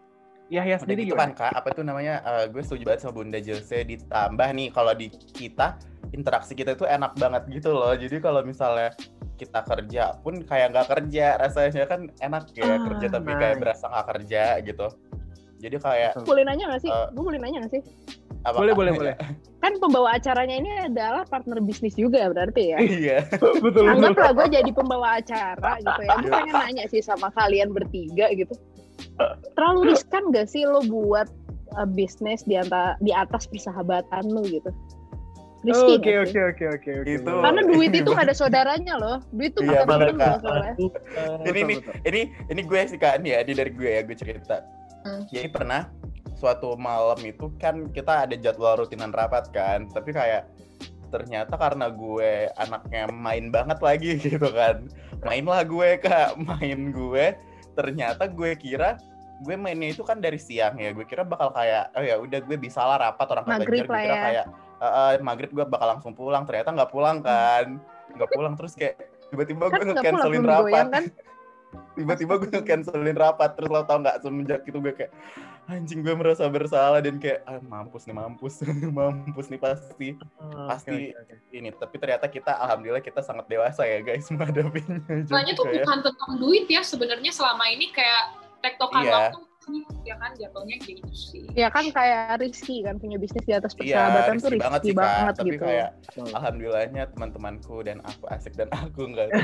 Yahya udah sendiri gitu kan kak apa tuh namanya eh, gue setuju banget sama Bunda Jose ditambah nih kalau di kita interaksi kita itu enak banget gitu loh jadi kalau misalnya kita kerja pun kayak nggak kerja rasanya kan enak ya Ah, kerja tapi kayak nice. berasa nggak kerja gitu jadi kayak Betul. Boleh nanya gak sih? Eh, Gue boleh nanya gak sih? apa Boleh, boleh, boleh. Kan pembawa acaranya ini adalah partner bisnis juga berarti ya. iya betul, betul. Anggaplah gue jadi pembawa acara gitu ya. Gue pengen nanya sih sama kalian bertiga gitu. Terlalu riskan gak sih lo buat uh, bisnis di, anta- di atas persahabatan lo gitu? Risky Oke, oke, oke, oke, oke. Itu- boleh. Karena duit itu ada saudaranya loh. Duit tuh Iya, bukan temen Kak. loh soalnya. ini nih betul. ini ini gue sih kan ya ini dari gue ya gue cerita Hmm. jadi pernah suatu malam itu kan kita ada jadwal rutinan rapat kan tapi kayak ternyata karena gue anaknya main banget lagi gitu kan mainlah gue kak main gue ternyata gue kira gue mainnya itu kan dari siang ya gue kira bakal kayak oh ya udah gue bisa lah rapat orang kata gue lah kira ya. kayak "Eh, eh, maghrib gue bakal langsung pulang ternyata nggak pulang kan nggak pulang terus kayak tiba-tiba Kan gue nge-cancelin rapat kan? tiba-tiba gue nge-cancelin rapat terus lo tau nggak semenjak itu gue kayak anjing gue merasa bersalah dan kayak ah, mampus nih mampus mampus nih pasti Oh, Pasti- oke, oke. ini tapi ternyata kita alhamdulillah kita sangat dewasa ya guys menghadapinya Soalnya tuh ya. bukan tentang duit ya sebenarnya selama ini kayak tektokan Iya. waktu ya kan jatuhnya gitu sih. Ya kan kayak Rizky kan punya bisnis di atas Iya, persahabatan tuh risky banget sih kak. banget Tapi gitu. kayak Betul. alhamdulillahnya teman-temanku dan aku asik dan aku enggak.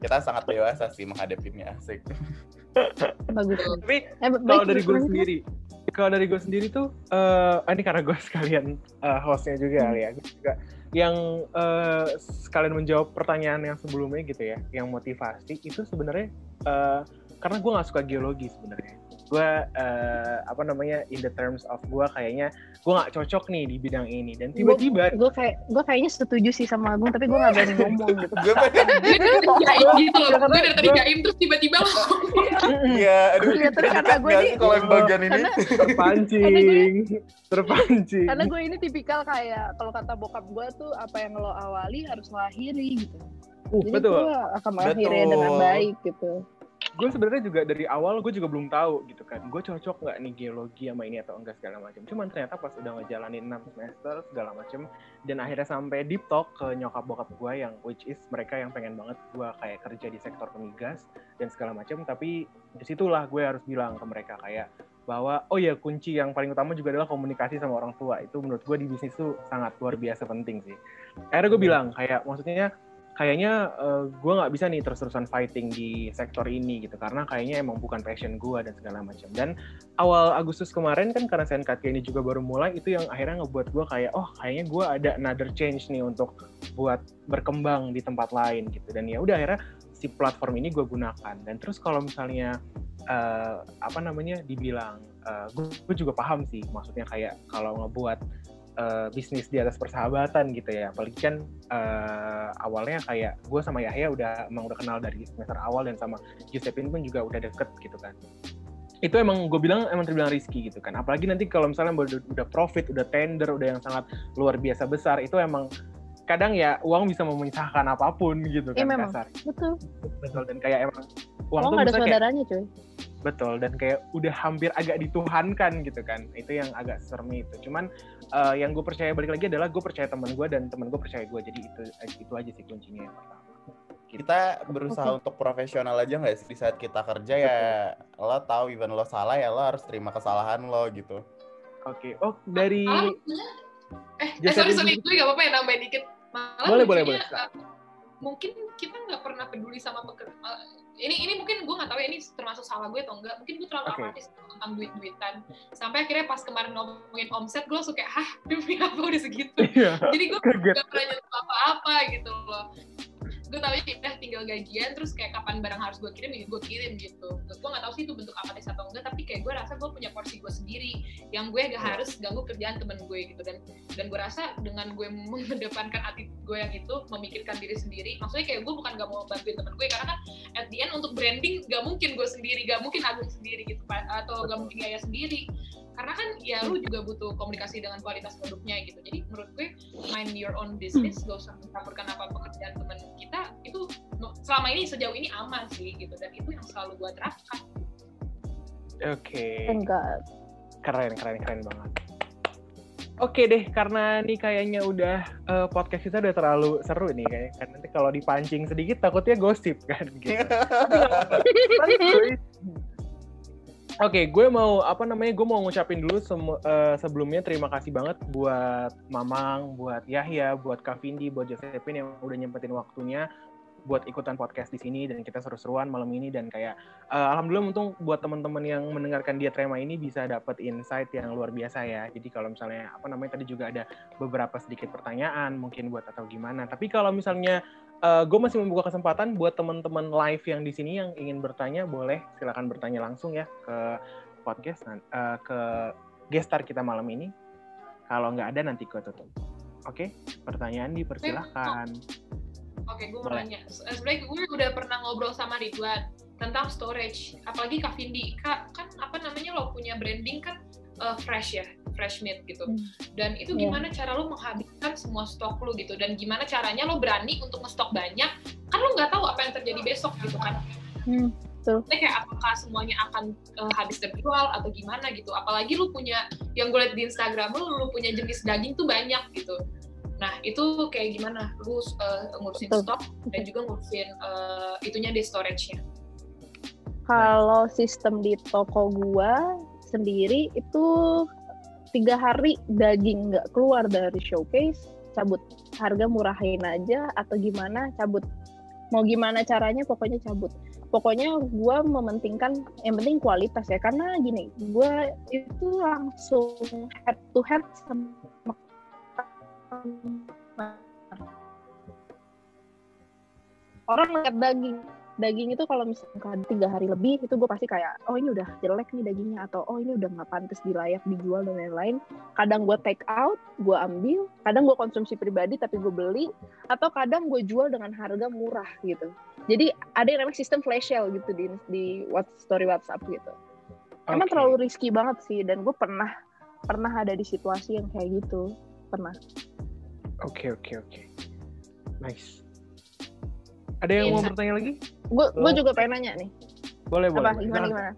Kita sangat dewasa sih menghadapinya asik. Bagus. Tapi Eh, kalau dari gue sendiri, kalau dari gue sendiri tuh, eh ini karena gue sekalian eh, hostnya juga kali ya, gue juga yang eh, sekalian menjawab pertanyaan yang sebelumnya gitu ya, yang motivasi itu sebenarnya eh, karena gue nggak suka geologi sebenarnya. Gue eh, apa namanya in the terms of gue kayaknya gue nggak cocok nih di bidang ini dan tiba-tiba gue kayak gue kayaknya setuju sih sama Agung tapi gue gak berani ngomong gitu gue pengen gitu loh. Karena Gue dari tadi jaim terus tiba-tiba langsung. Iya, aduh. Iya, tapi karena gue nggak sih kalau yang bagian ini? terpancing, terpancing. karena gue ini tipikal kayak kalau kata bokap gue tuh apa yang lo awali harus lo akhiri gitu Uh, jadi betul. gue akan mengakhirinya dengan baik gitu. Gue sebenarnya juga dari awal gue juga belum tahu gitu kan. Gue cocok nggak nih geologi sama ini atau enggak segala macam cuman ternyata pas udah ngejalanin 6 semester segala macam dan akhirnya sampai deep talk ke nyokap bokap gue yang which is mereka yang pengen banget gue kayak kerja di sektor migas dan segala macam tapi di situlah gue harus bilang ke mereka kayak bahwa oh ya kunci yang paling utama juga adalah komunikasi sama orang tua. Itu menurut gue di bisnis tuh sangat luar biasa penting sih. Akhirnya gue bilang kayak maksudnya kayaknya gue nggak bisa nih terus-terusan fighting di sektor ini gitu karena kayaknya emang bukan passion gue dan segala macam. Dan awal Agustus kemarin kan karena SNKT ini juga baru mulai itu yang akhirnya ngebuat gue kayak oh kayaknya gue ada another change nih untuk buat berkembang di tempat lain gitu. Dan ya udah akhirnya si platform ini gue gunakan. Dan terus kalau misalnya eh, apa namanya dibilang gue juga paham sih maksudnya kayak kalau ngebuat eh, bisnis di atas persahabatan gitu ya. Apalagi kan eh, awalnya kayak gue sama Yahya udah emang udah kenal dari semester awal dan sama Giuseppe pun juga udah deket gitu kan. Itu emang gue bilang emang terbilang risky gitu kan. Apalagi nanti kalau misalnya udah, udah profit udah tender udah yang sangat luar biasa besar itu emang kadang ya uang bisa memisahkan apa pun gitu Iya, kan memang. kasar. Betul. Betul dan kayak emang uang lo tuh ada bisa kayak saudaranya cuy betul dan kayak udah hampir agak dituhankan gitu kan. Itu yang agak serem itu. Cuman eh, yang gue percaya balik lagi adalah gue percaya teman gue dan teman gue percaya gue. Jadi itu itu aja sih kuncinya yang pertama. Kita berusaha untuk profesional aja nggak sih di saat kita kerja ya? Lo tahu even lo salah ya lo harus terima kesalahan lo gitu. oke oh dari Ah, Eh, eh Jadi sorry. Sorry gue gak apa-apa ya nambahin dikit. Malah Boleh, boleh, boleh. eh, mungkin kita nggak pernah peduli sama pekerja. ini ini mungkin gue nggak tahu ya ini termasuk salah gue atau enggak. Mungkin gue terlalu Oke. apatis tentang duit-duitan. Sampai akhirnya pas kemarin ngomongin omset, gue langsung kayak, hah demi apa udah segitu? Iya. Jadi gue Kaget. gak pernah nyentuh apa-apa gitu loh. Gue tau ya udah tinggal gajian, terus kayak kapan barang harus gue kirim, ya gue kirim gitu. Terus gue gak tahu sih itu bentuk apatis atau enggak, tapi kayak gue rasa gue punya porsi gue sendiri, yang gue gak harus ganggu kerjaan temen gue gitu. Dan dan gue rasa dengan gue mengedepankan hati gue yang itu, memikirkan diri sendiri, maksudnya kayak gue bukan gak mau bantuin temen gue, karena kan at the end untuk branding gak mungkin gue sendiri, gak mungkin Agung sendiri gitu, atau gak mungkin Yaya sendiri. Karena kan ya lu juga butuh komunikasi dengan kualitas produknya gitu. Jadi menurut gue mind your own business, gak usah mencampurkan apa pekerjaan temen kita itu selama ini sejauh ini aman sih gitu dan itu yang selalu gue terapkan. Oke. Enggak. Keren, keren, keren banget. Oke deh, karena nih kayaknya udah eh, podcast kita udah terlalu seru nih kayaknya. Kan nanti kalau dipancing sedikit takutnya gosip kan gitu. Tapi Oke, gue mau apa namanya? Gue mau ngucapin dulu eh, sebelumnya terima kasih banget buat Mamang, buat Yahya, buat Kak Vindi, buat Josephine yang udah nyempetin waktunya buat ikutan podcast di sini dan kita seru-seruan malam ini dan kayak eh, alhamdulillah untung buat teman-teman yang mendengarkan dia Trema ini bisa dapat insight yang luar biasa ya. Jadi kalau misalnya apa namanya tadi juga ada beberapa sedikit pertanyaan mungkin buat atau gimana. Tapi kalau misalnya eh, gue masih membuka kesempatan buat teman-teman live yang di sini yang ingin bertanya boleh silakan bertanya langsung ya ke podcast eh, ke gestar kita malam ini. Kalau nggak ada nanti gue tutup. Oke, pertanyaan dipersilahkan. Oke, gue mau nanya. Se- Sebenarnya gue udah pernah ngobrol sama Ridwan tentang storage, apalagi Kak Vindi. Kak, kan apa namanya lo punya branding kan uh, fresh ya, fresh meat gitu. Hmm. Dan itu Iya. gimana cara lo menghabiskan semua stok lo gitu? Dan gimana caranya lo berani untuk ngestok banyak? Kan lo nggak tahu apa yang terjadi besok gitu kan. Hmm, kayak apakah semuanya akan uh, habis terjual atau gimana gitu. Apalagi lu punya, yang gue liat di Instagram lu, lu punya jenis daging tuh banyak gitu. Nah itu kayak gimana? Lu uh, ngurusin Betul. stok dan juga ngurusin uh, itunya di storage-nya. Kalau sistem di toko gua sendiri itu tiga hari daging nggak keluar dari showcase, cabut harga murahin aja atau gimana cabut. Mau gimana caranya pokoknya cabut. Pokoknya gua mementingkan yang penting kualitas ya karena gini, gua itu langsung head to head sama orang lihat daging daging itu kalau misalkan tiga hari lebih itu gue pasti kayak oh ini udah jelek nih dagingnya atau oh ini udah nggak pantas dilayak dijual dan lain-lain kadang gue take out gue ambil kadang gue konsumsi pribadi tapi gue beli atau kadang gue jual dengan harga murah gitu jadi ada yang namanya sistem flash sale gitu di di what story WhatsApp gitu emang Oke. terlalu risky banget sih dan gue pernah pernah ada di situasi yang kayak gitu pernah Oke, oke, oke. Nice. Ada yang mau Iya. bertanya lagi? gue gue juga pengen nanya nih Boleh, boleh. apa gimana gimana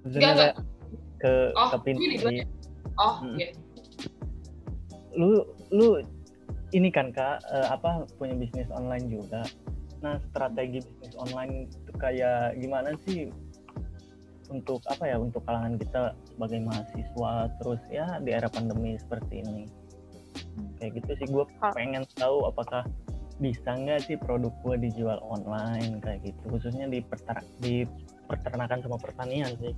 Sebenarnya Enggak, ke Oh, ke Pin ini ya? Oh, Hmm. iya. lu lu ini kan kak eh, apa punya bisnis online juga nah strategi bisnis online itu kayak gimana sih untuk apa ya untuk kalangan kita sebagai mahasiswa terus ya di era pandemi seperti ini kayak gitu sih gue pengen tahu apakah bisa nggak sih produk gue dijual online kayak gitu khususnya di perter di peternakan sama pertanian sih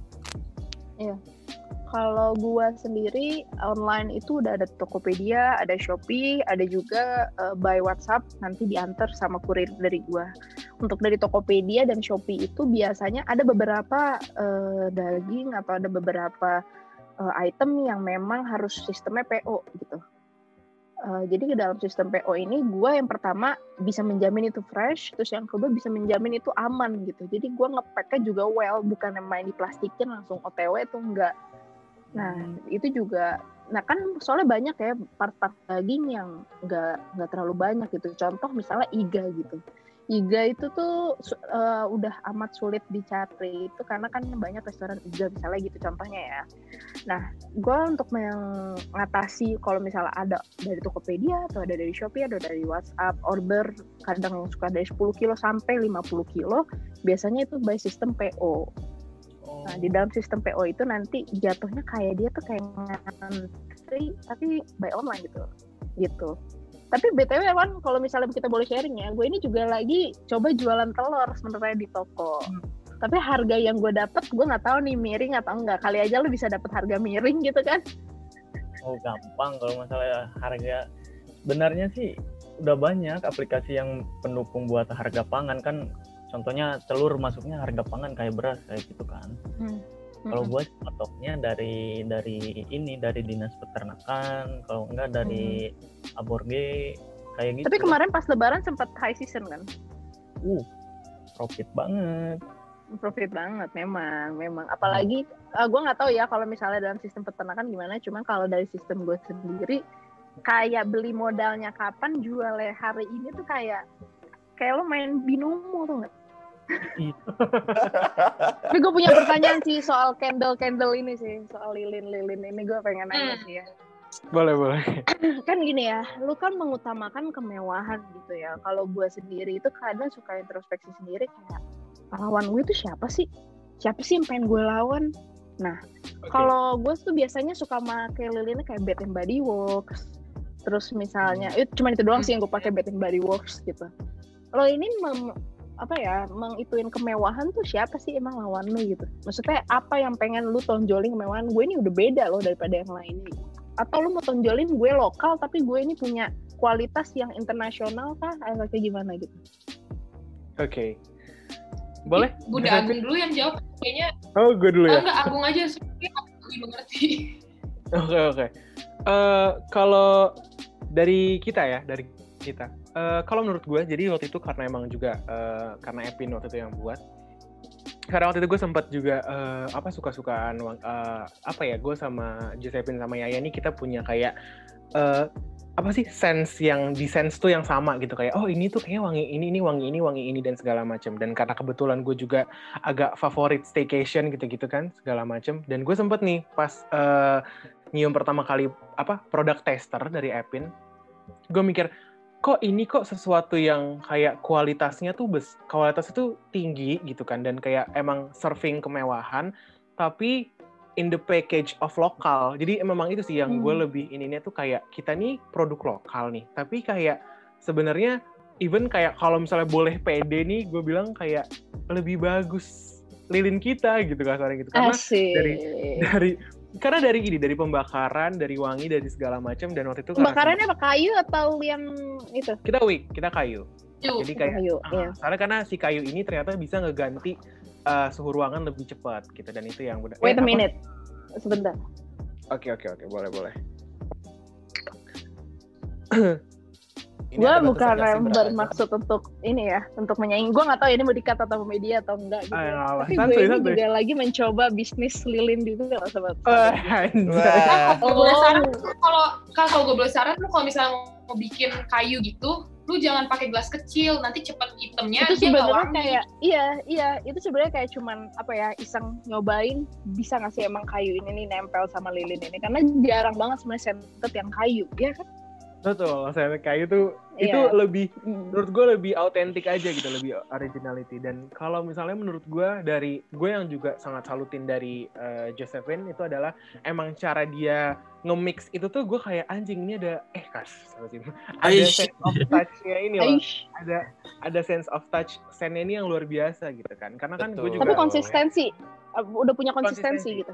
Kalau gua sendiri online itu udah ada Tokopedia, ada Shopee, ada juga eh, by WhatsApp nanti diantar sama kurir dari gua. Untuk dari Tokopedia dan Shopee itu biasanya ada beberapa eh, daging atau ada beberapa eh, item yang memang harus sistemnya PO gitu. Eh, jadi di dalam sistem PO ini gua yang pertama bisa menjamin itu fresh, terus yang kedua bisa menjamin itu aman gitu. Jadi gua ngepacknya juga well, bukan yang main diplastikin langsung OTW itu enggak. Nah, itu juga nah kan soalnya banyak ya part-part daging yang nggak nggak terlalu banyak gitu. Contoh misalnya iga gitu. Iga itu tuh eh, udah amat sulit dicari itu karena kan banyak restoran iga misalnya gitu contohnya ya. Nah, gue untuk mengatasi kalau misalnya ada dari Tokopedia atau ada dari Shopee atau dari WhatsApp order kadang suka dari 10 kilo sampai 50 kilo biasanya itu by sistem PO. Nah, di dalam sistem PO itu nanti jatuhnya kayak dia tuh kayak ngantri tapi by online gitu. gitu. Tapi BTW Wan, kalau misalnya kita boleh sharing ya, gue ini juga lagi coba jualan telur sebenarnya di toko. Tapi harga yang gue dapet, gue nggak tahu nih miring atau enggak. Kali aja lu bisa dapet harga miring gitu kan? Oh gampang kalau masalah harga. Benarnya sih udah banyak aplikasi yang pendukung buat harga pangan kan. Contohnya telur masuknya harga pangan kayak beras kayak gitu kan. Hmm. Kalau gue potoknya dari dari ini dari dinas peternakan, kalau enggak dari aborge kayak gitu. Tapi kemarin pas Lebaran sempat high season kan? uh profit banget. Profit banget, memang, memang. Apalagi eh, gue nggak tahu ya kalau misalnya dalam sistem peternakan gimana. Cuman kalau dari sistem gue sendiri, kayak beli modalnya kapan, jualnya hari ini tuh kayak kayak lo main binomo tuh nggak? Tapi gue punya pertanyaan sih soal candle-candle ini sih, soal lilin-lilin ini gue pengen nanya Hmm. sih ya. Boleh, boleh. Kan gini ya, lu kan mengutamakan kemewahan gitu ya. Kalau gue sendiri itu kadang suka introspeksi sendiri kayak lawan gue itu siapa sih? Siapa sih yang pengen gue lawan? Oke. Kalau gue tuh biasanya suka pakai lilinnya kayak Bath and Body Works. Terus misalnya, itu cuma itu doang sih yang gue pakai Bath and Body Works gitu. Lo ini mem, apa ya, mengituin kemewahan tuh siapa sih emang lawan lu gitu? Maksudnya apa yang pengen lu tonjolin kemewahan gue ini udah beda loh daripada yang lainnya. gitu. Atau lu mau tonjolin gue lokal tapi gue ini punya kualitas yang internasional kah? Atau kayak gimana gitu? Oke. Boleh? Bunda Agung dulu yang jawab. Kayaknya Oh, gue dulu ya. enggak Agung aja soalnya aku lebih mengerti. Oke oke. Eh, kalau dari kita ya, dari kita. Eh, kalau menurut gue, jadi waktu itu karena emang juga eh, karena Epin waktu itu yang buat. Karena waktu itu gue sempat juga eh, apa suka-sukaan eh, apa ya gue sama Josephine sama Yaya nih kita punya kayak eh, apa sih sense yang di sense tuh yang sama gitu kayak oh ini tuh kayaknya wangi ini ini wangi ini wangi ini dan segala macam dan karena kebetulan gue juga agak favorit staycation gitu-gitu kan segala macam dan gue sempet nih pas eh, nyium pertama kali apa produk tester dari Epin gue mikir kok ini kok sesuatu yang kayak kualitasnya tuh bes kualitasnya tuh tinggi gitu kan dan kayak emang serving kemewahan tapi in the package of lokal jadi memang itu sih yang gue Hmm. lebih ininya tuh kayak kita nih produk lokal nih tapi kayak sebenarnya even kayak kalau misalnya boleh pede nih gue bilang kayak lebih bagus lilin kita gitu kasarnya gitu karena Asik. dari dari karena dari ini dari pembakaran dari wangi dari segala macam dan waktu itu karena Pembakarannya apa kayu atau yang itu? kita wick kita kayu Yuk, jadi kayak kayu, ah, iya. karena karena si kayu ini ternyata bisa ngeganti uh, suhu ruangan lebih cepat gitu dan itu yang benar Wait Eh, a apa? minute. Sebentar. oke oke oke boleh boleh Ini gue ada bukan bermaksud untuk ini ya untuk menyaing gue nggak tahu ini mau dikata atau media atau enggak gitu Ah, ya. nggak apa-apa. tapi Santuy, gue ini santuy. juga lagi mencoba bisnis lilin juga loh sobat Kalau boleh Oh. saran, kalau gue boleh saran, lu kalau misalnya mau bikin kayu gitu, lu jangan pakai gelas kecil, nanti cepet hitamnya itu sebenarnya kayak iya iya itu sebenarnya kayak cuman apa ya iseng nyobain bisa nggak sih emang kayu ini nih nempel sama lilin ini karena jarang banget sebenarnya scented yang kayu ya kan betul saya kayu tuh itu lebih menurut gue lebih autentik aja gitu lebih originality dan kalau misalnya menurut gue dari gue yang juga sangat salutin dari eh, Josephine itu adalah emang cara dia nge-mix itu tuh gue kayak anjing ini ada eh kas ada Aish. sense of touch-nya ini loh Aish. ada ada sense of touch scene ini yang luar biasa gitu kan karena kan gue Betul. juga tapi konsistensi uh, udah punya Konsistensi. konsistensi gitu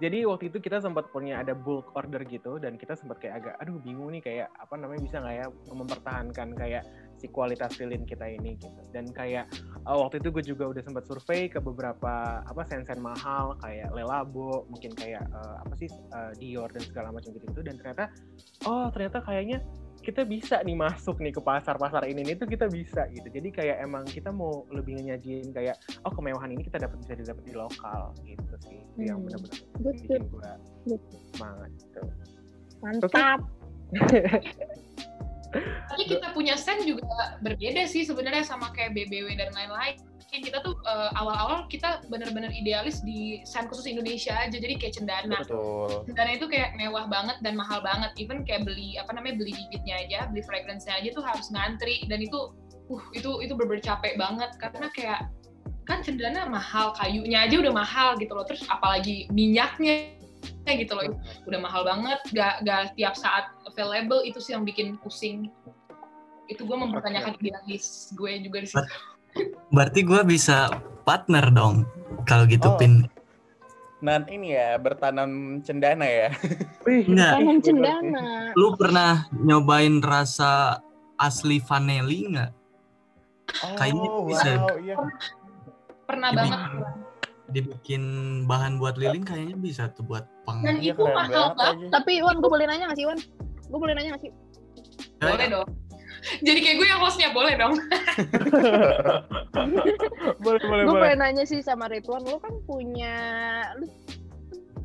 jadi waktu itu kita sempat punya ada bulk order gitu dan kita sempat kayak agak aduh bingung nih kayak apa namanya bisa nggak ya mempertahankan kayak si kualitas lilin kita ini gitu. Dan kayak uh, waktu itu gue juga udah sempat survei ke beberapa apa sen-sen mahal kayak Lelabo mungkin kayak uh, apa sih uh, Dior dan segala macam gitu gitu dan ternyata oh ternyata kayaknya kita bisa nih masuk nih ke pasar-pasar ini nih tuh kita bisa gitu jadi kayak emang kita mau lebih nyajiin kayak oh kemewahan ini kita dapat bisa didapat di lokal gitu sih itu yang Hmm. benar-benar Good, bikin gue semangat gitu. mantap Tapi kita punya sen juga berbeda sih sebenarnya sama kayak BBW dan lain-lain. Kita tuh eh, awal-awal kita bener-bener idealis di sen khusus Indonesia aja, jadi kayak cendana. Betul. Cendana itu kayak mewah banget dan mahal banget. Even kayak beli apa namanya beli bibitnya aja, beli fragrance-nya aja tuh harus ngantri dan itu uh itu itu bener capek banget karena kayak kan cendana mahal, kayunya aja udah mahal gitu loh. Terus apalagi minyaknya Ya gitu loh, udah mahal banget, gak, gak tiap saat available, itu sih yang bikin pusing. Itu gue mempertanyakan idealis gue juga di situ. Berarti gue bisa partner dong kalau gitu Oh. pin. Nah ini ya bertanam cendana ya. Wih, Enggak. Tanam bener cendana. Lu pernah nyobain rasa asli vanili nggak? Kayaknya Oh, bisa. wow, iya. Pernah Jadi- banget. Dibikin bahan buat lilin kayaknya bisa tuh buat pang. Dan Iya itu mahal banget lagi. Tapi Iwan, gue boleh nanya gak sih Iwan? Gue boleh nanya gak sih? Boleh dong. Jadi kayak gue yang hostnya, boleh dong. boleh boleh Gue boleh. boleh nanya sih sama Ridwan, lu kan punya lu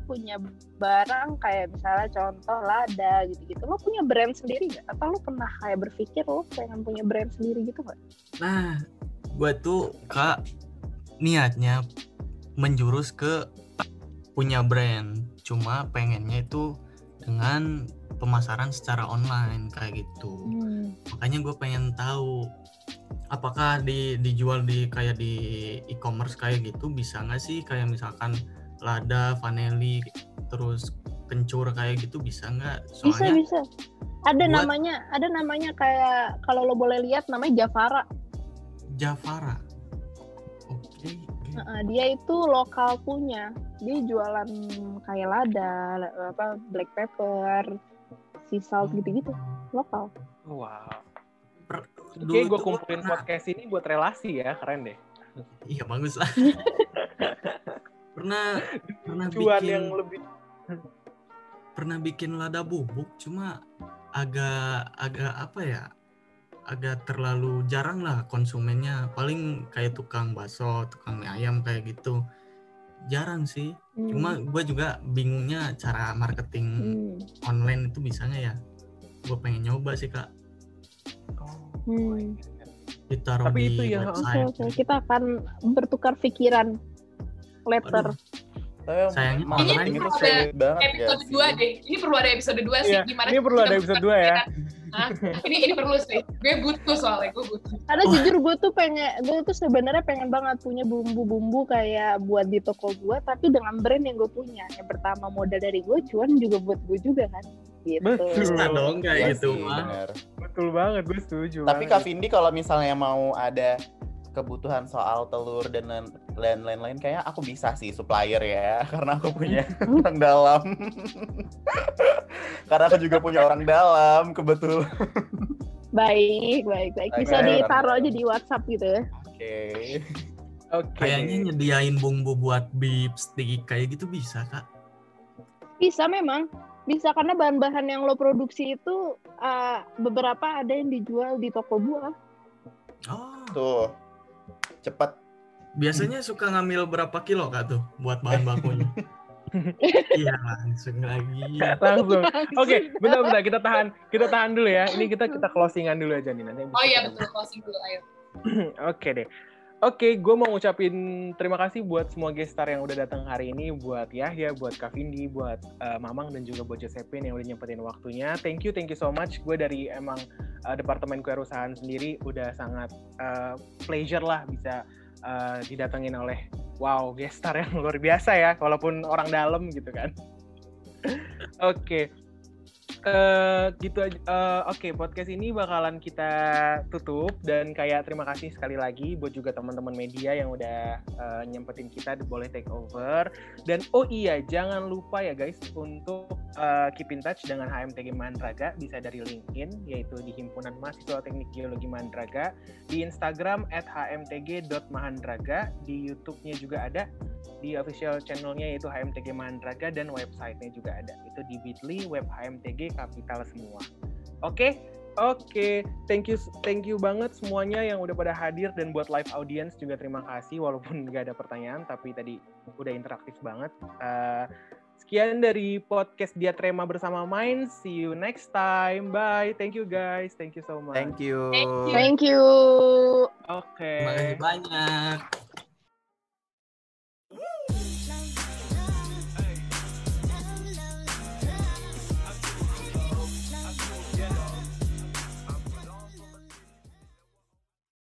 punya barang kayak misalnya contoh Lada gitu-gitu. Lo punya brand sendiri nggak? Atau lo pernah kayak berpikir lo pengen punya brand sendiri gitu nggak? Nah, gue tuh kak niatnya menjurus ke punya brand. Cuma pengennya itu dengan pemasaran secara online kayak gitu. Makanya gue pengen tahu apakah di dijual di kayak di e-commerce kayak gitu bisa nggak sih kayak misalkan Lada, Vaneli, terus kencur kayak gitu bisa nggak? Bisa Soalnya bisa. Ada buat- namanya, ada namanya kayak kalau lo boleh lihat namanya Javara. Javara. Oke. dia itu lokal punya. Dia jualan kayak lada, la- apa black pepper, sea salt gitu-gitu, lokal. Wow. Per- Oke, gue kumpulin pernah- podcast ini buat relasi ya, keren deh. Iya bagus lah. pernah pernah Cuan bikin yang lebih pernah bikin lada bubuk cuma agak agak apa ya agak terlalu jarang lah konsumennya paling kayak tukang bakso tukang mie ayam kayak gitu jarang sih Hmm. cuma gue juga bingungnya cara marketing Hmm. online itu bisanya ya gue pengen nyoba sih kak Hmm. ditaruh Tapi di itu ya, Oke, website oke. Kita akan bertukar pikiran letter. Tapi Sayangnya Ini itu ada ya Episode sih. 2 deh. Ini perlu ada episode 2 sih. Iya, Gimana ini perlu ada episode buka 2 ya. Hah? Ini ini perlu sih. Gue butuh soalnya, gue butuh. Karena jujur gue tuh pengen, gue tuh sebenarnya pengen banget punya bumbu-bumbu kayak buat di toko gue, tapi dengan brand yang gue punya. Yang pertama modal dari gue, cuan juga buat gue juga kan. Gitu. Betul. bisa dong kayak Iya gitu. Betul banget, gue setuju. Tapi banget. Kak Vindi kalau misalnya mau ada kebutuhan soal telur dan lain- lain- lain-lain kayak aku bisa sih supplier ya karena aku punya orang dalam. karena aku juga punya orang dalam kebetulan. Baik, baik, baik. Bisa Baik. ditaruh aja di WhatsApp gitu ya. Oke. Oke. kayaknya nyediain bumbu buat beef stick kayak gitu bisa kak Bisa memang. Bisa karena bahan-bahan yang lo produksi itu uh, beberapa ada yang dijual di toko gua. oh Tuh. Cepet. biasanya suka ngambil berapa kilo kak tuh buat bahan bakunya iya langsung lagi Langsung. Oke, bentar-bentar kita tahan kita tahan dulu ya. Ini kita kita closingan dulu aja nih nanti. Oh iya betul, closing dulu ayo. Oke deh. Oke, gue mau ngucapin terima kasih buat semua guest star yang udah datang hari ini, buat Yahya, buat Kak Vindi, buat eh, Mamang dan juga buat Josephine yang udah nyempetin waktunya. Thank you, thank you so much. Gue dari emang eh, departemen kewirausahaan sendiri udah sangat eh, pleasure lah bisa eh, didatengin oleh wow guest star yang luar biasa ya, walaupun orang dalam gitu kan. Oke. Eh, gitu aja. Eh, Oke, podcast ini bakalan kita tutup dan kayak terima kasih sekali lagi buat juga teman-teman media yang udah eh, nyempetin kita boleh take over. Dan oh iya, jangan lupa ya guys untuk eh, keep in touch dengan HMTG Mandraga bisa dari LinkedIn yaitu di Himpunan Mahasiswa Teknik Geologi Mandraga, di Instagram @hmtg.mahandraga, di YouTube-nya juga ada di official channelnya yaitu HMTG Mandraga dan websitenya juga ada itu di Bitly web HMTG kapital semua. Oke? Oke. Thank you thank you banget semuanya yang udah pada hadir dan buat live audience juga terima kasih walaupun nggak ada pertanyaan tapi tadi udah interaktif banget. Eh, sekian dari podcast Diatrema bersama Main see you next time. Bye. Thank you guys. Thank you so much. Thank you. Thank you. Thank you. oke. Terima kasih banyak